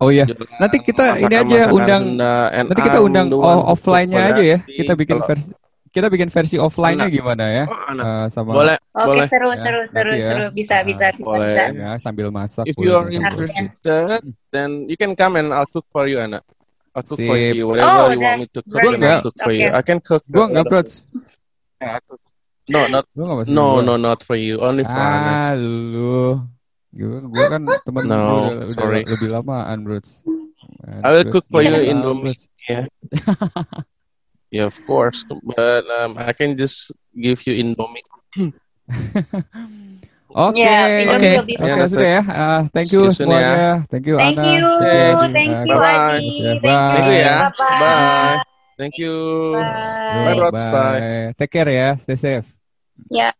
Oh iya. Jualan Nanti kita ini aja undang Sunda, nanti kita undang offline-nya aja ya. Kita bikin versi kita bikin versi offline-nya gimana ya? Oh, anak. Eh, sama Boleh, Oke, boleh. seru, Ya, seru, seru, ya. seru. Bisa, Ah, bisa, bisa, boleh. bisa. ya sambil masak. If you are tuh. interested, then you can come and I'll cook for you, Anna. I'll cook for Sip. you. Whatever Oh, you want me to cook, I'll cook for you. Okay. I can cook. Gua nggak bro. No, not no, gua. no, not for you. Only for Anna. Ah, lu. Gua, gua kan temen No, gua udah, udah sorry. lebih lamaan, bro. I will cook for you Iya, Indomie. Yeah. yeah, of course. But um, I can just give you Indomie. Oke, Indomie oke, oke fine. sudah ya. Ah, thank you See soon ya. semuanya. Thank you Thank Ana. you, Adi. thank you, Bye-bye. Adi. Bye. Thank you, ya. Bye-bye. Bye. Thank you. Bye. Bye, Rods. Bye. Bye. Take care ya. Stay safe. Ya.